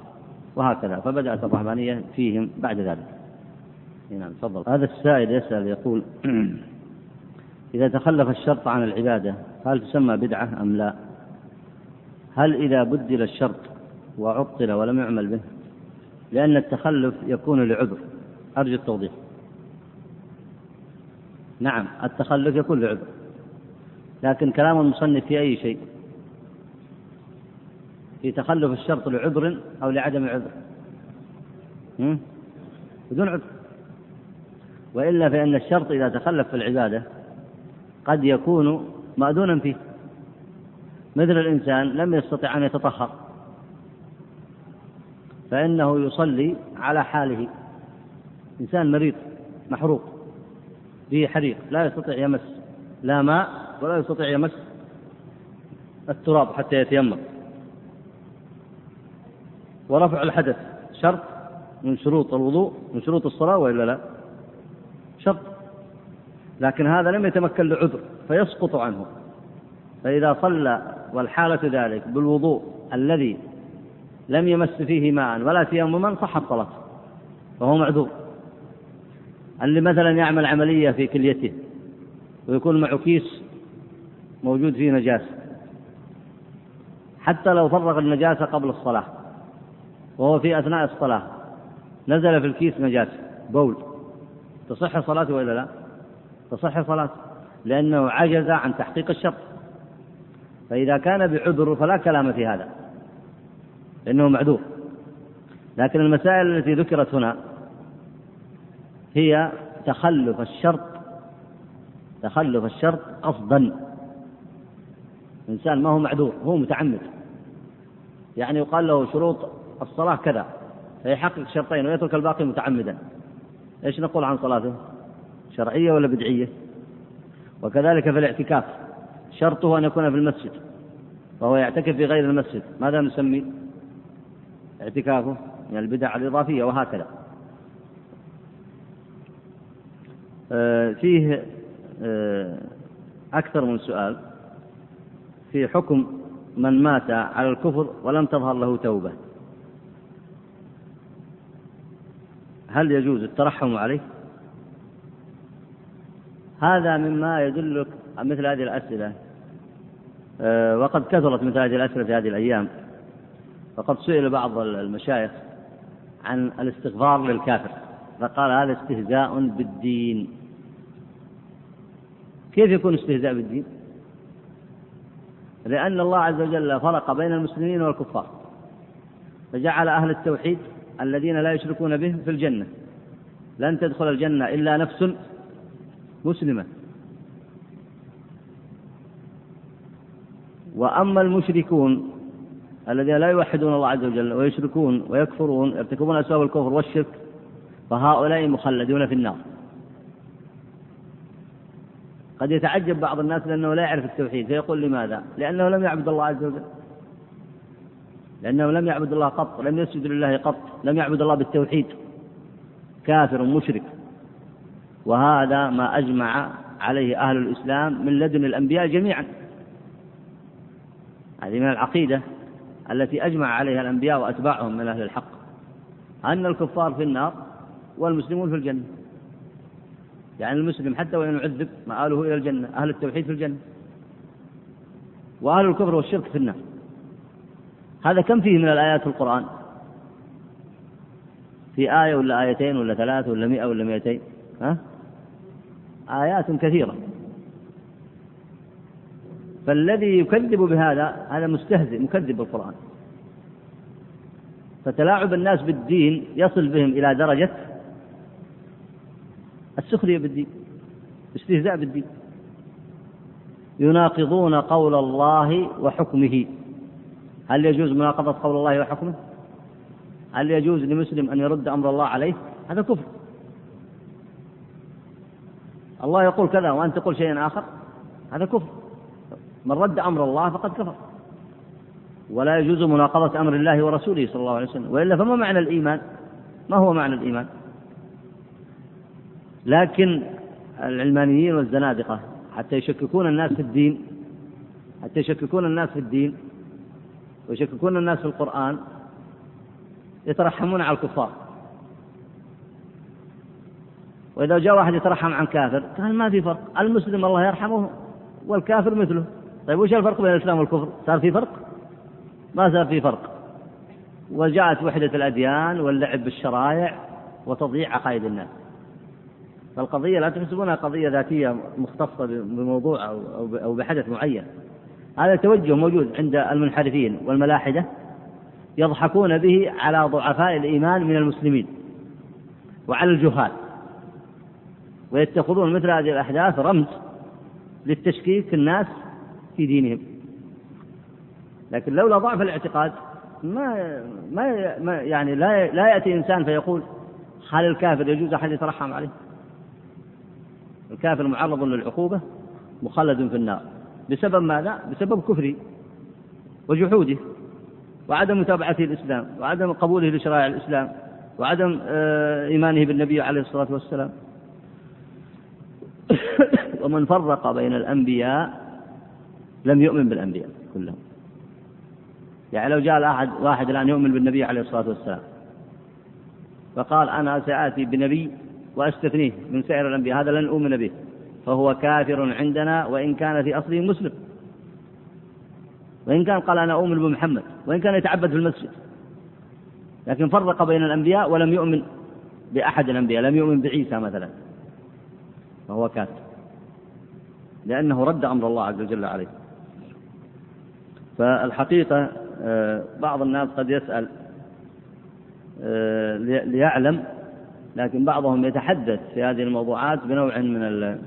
وهكذا. فبدأت الرهبانية فيهم بعد ذلك. نعم تفضل. هذا السائل يسأل يقول إذا تخلف الشرط عن العبادة هل تسمى بدعة أم لا؟ هل إذا بدل الشرط وعطل ولم يعمل به؟ لأن التخلف يكون لعذر. أرجو التوضيح. نعم التخلف يكون لعذر. لكن كلام المصنف في أي شيء؟ في تخلف الشرط لعذر أو لعدم عذر بدون عذر. وإلا فإن الشرط إذا تخلف في العبادة قد يكون مأذونا فيه. مثل الإنسان لم يستطع أن يتطهر. فإنه يصلي على حاله. إنسان مريض محروق به حريق لا يستطيع يمس لا ماء ولا يستطيع يمس التراب حتى يتيمم. ورفع الحدث شرط من شروط الوضوء من شروط الصلاة وإلا لا؟ لكن هذا لم يتمكن لعذر فيسقط عنه فإذا صلى والحالة ذلك بالوضوء الذي لم يمس فيه ماء ولا تيمما صحت صلاته فهو معذور اللي مثلا يعمل عملية في كليته ويكون معه كيس موجود فيه نجاسة حتى لو فرغ النجاسة قبل الصلاة وهو في أثناء الصلاة نزل في الكيس نجاسة بول تصح صلاته وإلا لا؟ تصح صلاته لأنه عجز عن تحقيق الشرط. فإذا كان بعذر فلا كلام في هذا لأنه معذور. لكن المسائل التي ذكرت هنا هي تخلف الشرط تخلف الشرط قصدا إنسان ما هو معذور هو متعمد. يعني يقال له شروط الصلاة كذا فيحقق شرطين ويترك الباقي متعمدا. إيش نقول عن صلاته؟ شرعية ولا بدعية؟ وكذلك في الاعتكاف شرطه أن يكون في المسجد وهو يعتكف في غير المسجد ماذا نسمي؟ اعتكافه من البدع الإضافية وهكذا آه، فيه آه، أكثر من سؤال في حكم من مات على الكفر ولم تظهر له توبة هل يجوز الترحم عليه؟ هذا مما يدلك مثل هذه الأسئلة. آه، وقد كثرت مثل هذه الأسئلة في هذه الأيام. فقد سئل بعض المشايخ عن الاستغفار للكافر فقال هذا استهزاء بالدين. كيف يكون استهزاء بالدين؟ لأن الله عز وجل فرق بين المسلمين والكفار فجعل أهل التوحيد الذين لا يشركون به في الجنة. لن تدخل الجنة إلا نفس مسلمة. وأما المشركون الذين لا يوحدون الله عز وجل ويشركون ويكفرون يرتكبون أسباب الكفر والشرك فهؤلاء مخلدون في النار. قد يتعجب بعض الناس لأنه لا يعرف التوحيد فيقول لماذا؟ لأنه لم يعبد الله عز وجل. لأنه لم يعبد الله قط لم يسجد لله قط لم يعبد الله بالتوحيد. كافر مشرك. وهذا ما أجمع عليه أهل الإسلام من لدن الأنبياء جميعا. هذه من العقيدة التي أجمع عليها الأنبياء وأتباعهم من أهل الحق أن الكفار في النار والمسلمون في الجنة. يعني المسلم حتى وإن يعذب مآله إلى الجنة أهل التوحيد في الجنة وأهل الكفر والشرك في النار. هذا كم فيه من الآيات في القرآن؟ في آية ولا آيتين ولا ثلاثة ولا مئة ولا مئتين؟ ها؟ آيات كثيرة فالذي يكذب بهذا هذا مستهزئ مكذب بالقرآن فتلاعب الناس بالدين يصل بهم إلى درجة السخرية بالدين استهزاء بالدين يناقضون قول الله وحكمه هل يجوز مناقضة قول الله وحكمه؟ هل يجوز لمسلم أن يرد أمر الله عليه؟ هذا كفر الله يقول كذا وأنت تقول شيئا آخر هذا كفر. من رد أمر الله فقد كفر. ولا يجوز مناقضة أمر الله ورسوله صلى الله عليه وسلم وإلا فما معنى الإيمان؟ ما هو معنى الإيمان؟ لكن العلمانيين والزنادقة حتى يشككون الناس في الدين حتى يشككون الناس في الدين ويشككون الناس في القرآن يترحمون على الكفار. وإذا جاء واحد يترحم عن كافر قال ما في فرق المسلم الله يرحمه والكافر مثله. طيب وش الفرق بين الإسلام والكفر؟ صار في فرق؟ ما صار في فرق. وجاءت وحدة الأديان واللعب بالشرائع وتضييع عقائد الناس. فالقضية لا تحسبونها قضية ذاتية مختصة بموضوع أو بحدث معين. هذا توجه موجود عند المنحرفين والملاحدة يضحكون به على ضعفاء الإيمان من المسلمين وعلى الجهال. ويتخذون مثل هذه الأحداث رمز للتشكيك الناس في دينهم لكن لولا ضعف الاعتقاد ما ما يعني لا لا يأتي إنسان فيقول هل الكافر يجوز أحد يترحم عليه؟ الكافر معرض للعقوبة مخلد في النار بسبب ماذا؟ بسبب كفره وجحوده وعدم متابعته الاسلام وعدم قبوله لشرائع الإسلام وعدم آه، إيمانه بالنبي عليه الصلاة والسلام ومن فرق بين الأنبياء لم يؤمن بالأنبياء كلهم. يعني لو جاء أحد واحد الآن يؤمن بالنبي عليه الصلاة والسلام فقال أنا سآتي بنبي وأستثنيه من سائر الأنبياء هذا لن أؤمن به فهو كافر عندنا وإن كان في أصله مسلم. وإن كان قال أنا أؤمن بمحمد وإن كان يتعبد في المسجد. لكن فرق بين الأنبياء ولم يؤمن بأحد الأنبياء لم يؤمن بعيسى مثلا. فهو كافر لأنه رد أمر الله عز وجل عليه. فالحقيقة آه، بعض الناس قد يسأل آه، ليعلم لكن بعضهم يتحدث في هذه الموضوعات بنوع من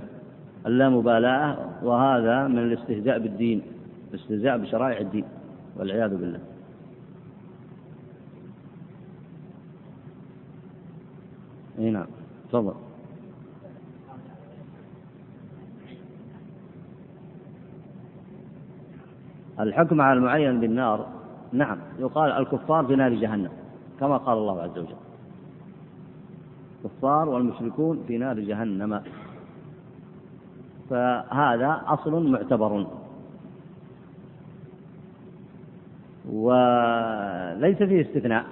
اللامبالاة وهذا من الاستهزاء بالدين الاستهزاء بشرائع الدين والعياذ بالله. إي نعم. تفضل. الحكم على المعين بالنار نعم يقال الكفار في نار جهنم كما قال الله عز وجل. الكفار والمشركون في نار جهنم. فهذا أصل معتبر. وليس فيه استثناء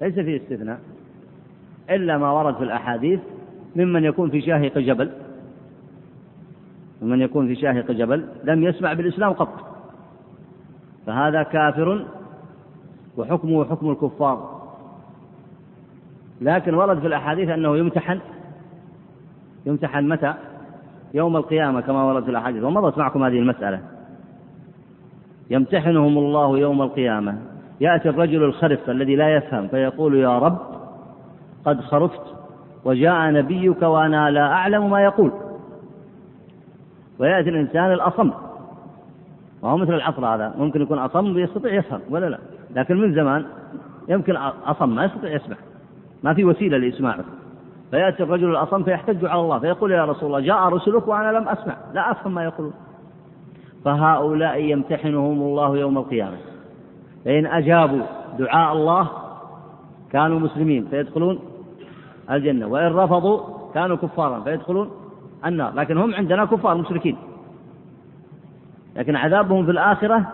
ليس فيه استثناء إلا ما ورد في الأحاديث ممن يكون في شاهق جبل. ممن يكون في شاهق جبل لم يسمع بالإسلام قط. فهذا كافر وحكمه حكم الكفار. لكن ورد في الأحاديث أنه يمتحن. يمتحن متى؟ يوم القيامة كما ورد في الأحاديث. ومضت معكم هذه المسألة. يمتحنهم الله يوم القيامة. يأتي الرجل الخرف الذي لا يفهم فيقول يا رب قد خرفت وجاء نبيك وأنا لا أعلم ما يقول. ويأتي الإنسان الأصم. وهو مثل العصر هذا ممكن يكون أصم يستطيع يفهم ولا لا؟ لكن من زمان يمكن أصم ما يستطيع يسمع. ما في وسيلة لإسماعه. فيأتي الرجل الأصم فيحتج على الله فيقول يا رسول الله جاء رسلك وأنا لم أسمع. لا أفهم ما يقولون. فهؤلاء يمتحنهم الله يوم القيامة. فإن أجابوا دعاء الله كانوا مسلمين فيدخلون الجنة. وإن رفضوا كانوا كفارا فيدخلون النار. لكن هم عندنا كفار مشركين. لكن عذابهم في الآخرة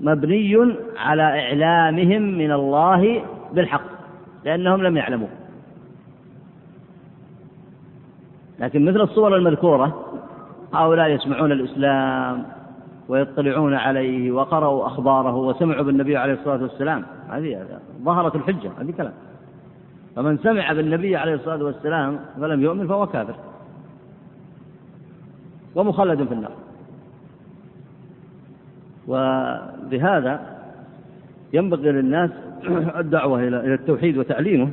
مبني على إعلامهم من الله بالحق لأنهم لم يعلموا لكن مثل الصور المذكورة هؤلاء يسمعون الإسلام ويطلعون عليه وقرأوا أخباره وسمعوا بالنبي عليه الصلاة والسلام. هذه ظهرت الحجة هذه كلام. فمن سمع بالنبي عليه الصلاة والسلام فلم يؤمن فهو كافر. ومخلد في النار. وبهذا ينبغي للناس الدعوة إلى التوحيد وتعليمه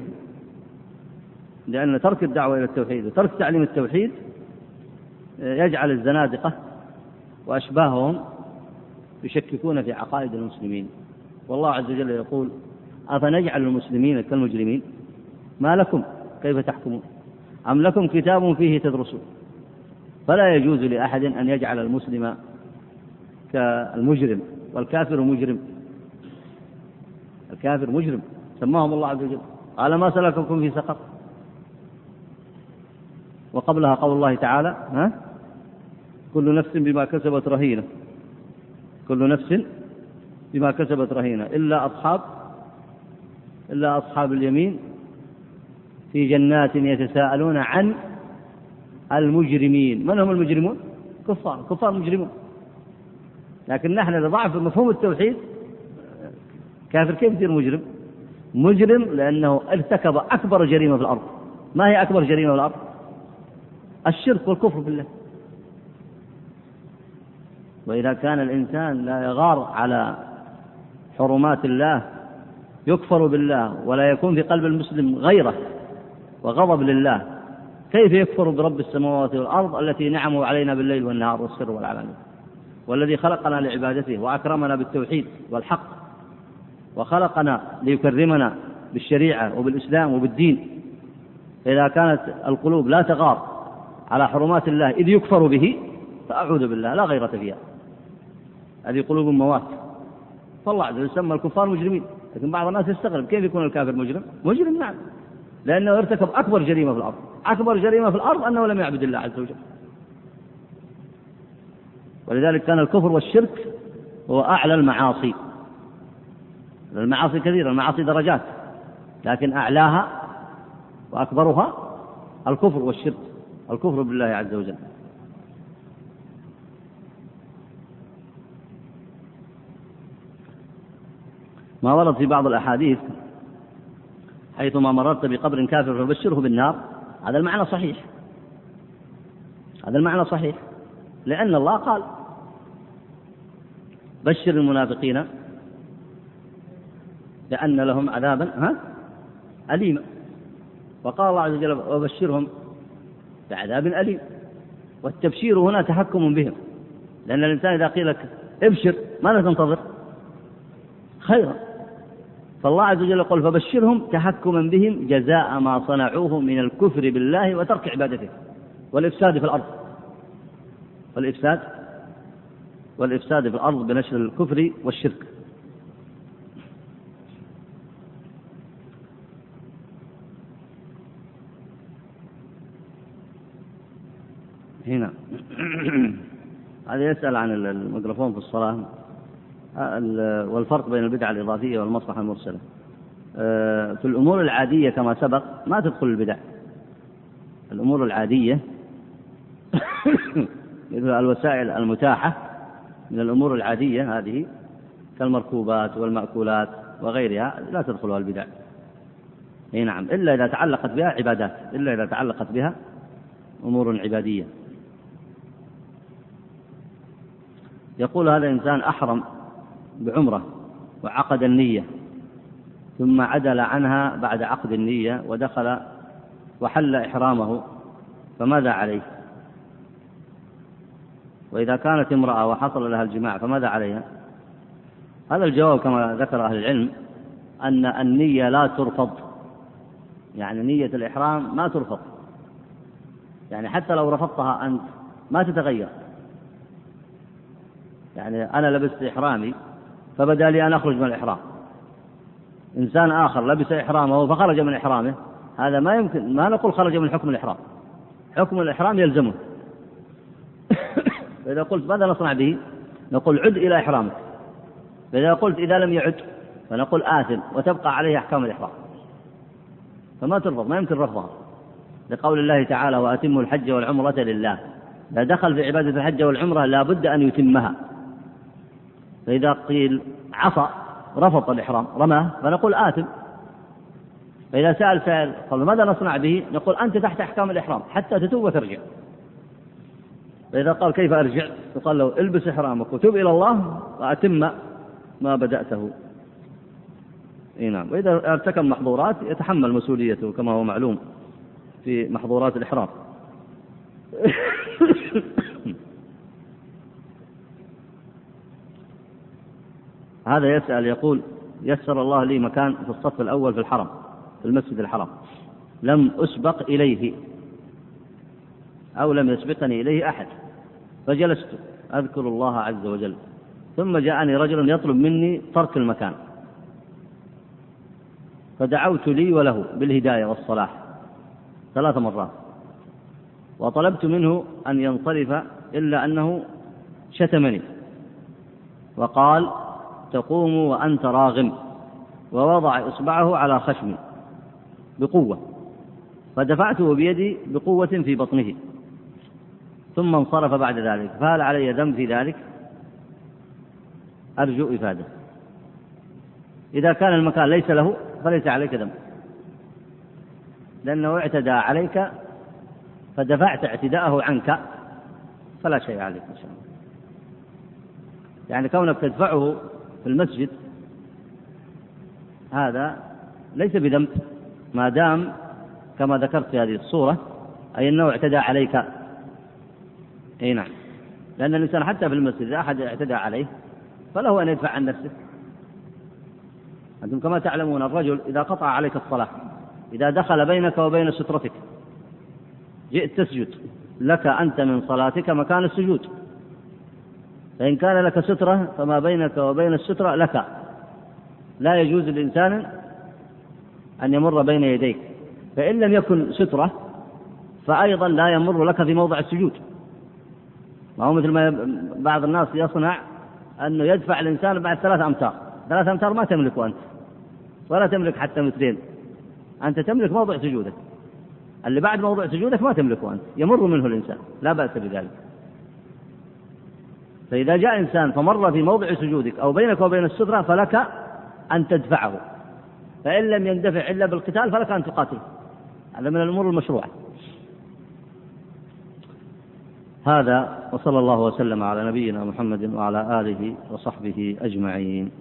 لأن ترك الدعوة إلى التوحيد وترك تعليم التوحيد يجعل الزنادقة وأشباههم يشككون في عقائد المسلمين. والله عز وجل يقول أفنجعل المسلمين كالمجرمين؟ ما لكم؟ كيف تحكمون؟ أم لكم كتاب فيه تدرسون؟ فلا يجوز لأحد أن يجعل المسلم كالمجرم والكافر مجرم. الكافر مجرم. سماهم الله عز وجل. قال ما سلككم في سقر؟ وقبلها قول الله تعالى ها؟ كل نفس بما كسبت رهينة. كل نفس بما كسبت رهينة. إلا أصحاب إلا أصحاب اليمين في جنات يتساءلون عن المجرمين. من هم المجرمون؟ كفار كفار مجرمون لكن نحن لضعف مفهوم التوحيد. كافر كيف يصير مجرم؟ مجرم لأنه ارتكب أكبر جريمة في الأرض. ما هي أكبر جريمة في الأرض؟ الشرك والكفر بالله. وإذا كان الإنسان لا يغار على حرمات الله يكفر بالله ولا يكون في قلب المسلم غيره. وغضب لله. كيف يكفر برب السماوات والأرض التي نعموا علينا بالليل والنهار والسر والعلانية والذي خلقنا لعبادته وأكرمنا بالتوحيد والحق. وخلقنا ليكرمنا بالشريعة وبالإسلام وبالدين. إذا كانت القلوب لا تغار على حرمات الله إذ يكفر به فأعوذ بالله لا غيرة فيها. هذه قلوب موات. فالله عز وجل سمى الكفار مجرمين. لكن بعض الناس يستغرب كيف يكون الكافر مجرم؟ مجرم نعم. لأنه ارتكب أكبر جريمة في الأرض. أكبر جريمة في الأرض أنه لم يعبد الله عز وجل. ولذلك كان الكفر والشرك هو أعلى المعاصي. المعاصي كثيرة المعاصي درجات. لكن أعلاها وأكبرها الكفر والشرك الكفر بالله عز وجل. ما ورد في بعض الأحاديث حيثما مررت بقبر كافر فبشره بالنار. هذا المعنى صحيح. هذا المعنى صحيح. لأن الله قال بشر المنافقين لأن لهم عذابا ها أليما. وقال الله عز وجل وبشرهم بعذاب أليم. والتبشير هنا تحكم بهم. لأن الإنسان إذا قيل لك ابشر ماذا تنتظر؟ خيرا. فالله عز وجل يقول فبشرهم تحكما بهم جزاء ما صنعوه من الكفر بالله وترك عبادته والإفساد في الأرض. والإفساد والإفساد في الأرض بنشر الكفر والشرك. هنا. هذا يسأل عن الميكروفون في الصلاة. والفرق بين البدعة الإضافية والمصلحة المرسلة. آه، في الأمور العادية كما سبق ما تدخل البدع. الأمور العادية مثل الوسائل المتاحة من الأمور العادية هذه كالمركوبات والمأكولات وغيرها لا تدخلها البدع. أي نعم إلا إذا تعلقت بها عبادات إلا إذا تعلقت بها أمور عبادية. يقول هذا الإنسان أحرم بعمرة وعقد النية ثم عدل عنها بعد عقد النية ودخل وحل إحرامه فماذا عليه؟ وإذا كانت امرأة وحصل لها الجماع فماذا عليها؟ هذا الجواب كما ذكر أهل العلم أن النية لا ترفض يعني نية الإحرام ما ترفض يعني حتى لو رفضتها أنت ما تتغير يعني أنا لبست إحرامي فبدا لي أن أخرج من الإحرام. إنسان آخر لبس إحرامه فخرج من إحرامه هذا ما يمكن ما نقول خرج من حكم الإحرام. حكم الإحرام يلزمه. فإذا قلت ماذا نصنع به؟ نقول عد إلى إحرامك. فإذا قلت إذا لم يعد فنقول آثم وتبقى عليه أحكام الإحرام. فما ترفض ما يمكن رفضها. لقول الله تعالى وأتموا الحج والعمرة لله. إذا دخل في عبادة الحج والعمرة لا بد أن يتمها. فإذا قيل عصى رفض الإحرام رماه فنقول آثم فإذا سأل سائل قال ماذا نصنع به؟ نقول أنت تحت أحكام الإحرام حتى تتوب وترجع. فإذا قال كيف أرجع؟ يقال له البس إحرامك وتوب إلى الله وأتم ما بدأته. إي نعم. وإذا ارتكب محظورات يتحمل مسؤوليته كما هو معلوم في محظورات الإحرام. هذا يسأل يقول يسر الله لي مكان في الصف الأول في الحرم في المسجد الحرام. لم أسبق إليه أو لم يسبقني إليه أحد فجلست أذكر الله عز وجل. ثم جاءني رجل يطلب مني ترك المكان فدعوت لي وله بالهداية والصلاح ثلاث مرات. وطلبت منه أن ينصرف إلا أنه شتمني وقال تقوم وأنت راغم ووضع إصبعه على خشمي بقوة فدفعته بيدي بقوة في بطنه ثم انصرف بعد ذلك فهل علي ذنب في ذلك؟ أرجو إفادة. إذا كان المكان ليس له فليس عليك ذنب. لأنه اعتدى عليك فدفعت اعتداءه عنك فلا شيء عليك إن شاء الله. يعني كونك تدفعه في المسجد هذا ليس بذنب ما دام كما ذكرت في هذه الصورة أي أنه اعتدى عليك. أي نعم. لأن الإنسان حتى في المسجد إذا أحد اعتدى عليه فله أن يدفع عن نفسه. أنتم كما تعلمون الرجل إذا قطع عليك الصلاة إذا دخل بينك وبين سترتك جئت تسجد لك أنت من صلاتك مكان السجود. فإن كان لك سترة فما بينك وبين السترة لك. لا يجوز للإنسان أن يمر بين يديك. فإن لم يكن سترة فأيضا لا يمر لك في موضع السجود. ما هو مثل ما بعض الناس يصنع أنه يدفع الإنسان بعد ثلاث أمتار. ثلاث أمتار ما تملكه أنت ولا تملك حتى مترين. أنت تملك موضع سجودك. اللي بعد موضع سجودك ما تملكه أنت يمر منه الإنسان. لا بأس بذلك. فإذا جاء إنسان فمر في موضع سجودك أو بينك وبين السترة فلك أن تدفعه. فإن لم يندفع إلا بالقتال فلك أن تقاتله هذا من الأمور المشروعة. هذا وصلى الله وسلم على نبينا محمد وعلى آله وصحبه أجمعين.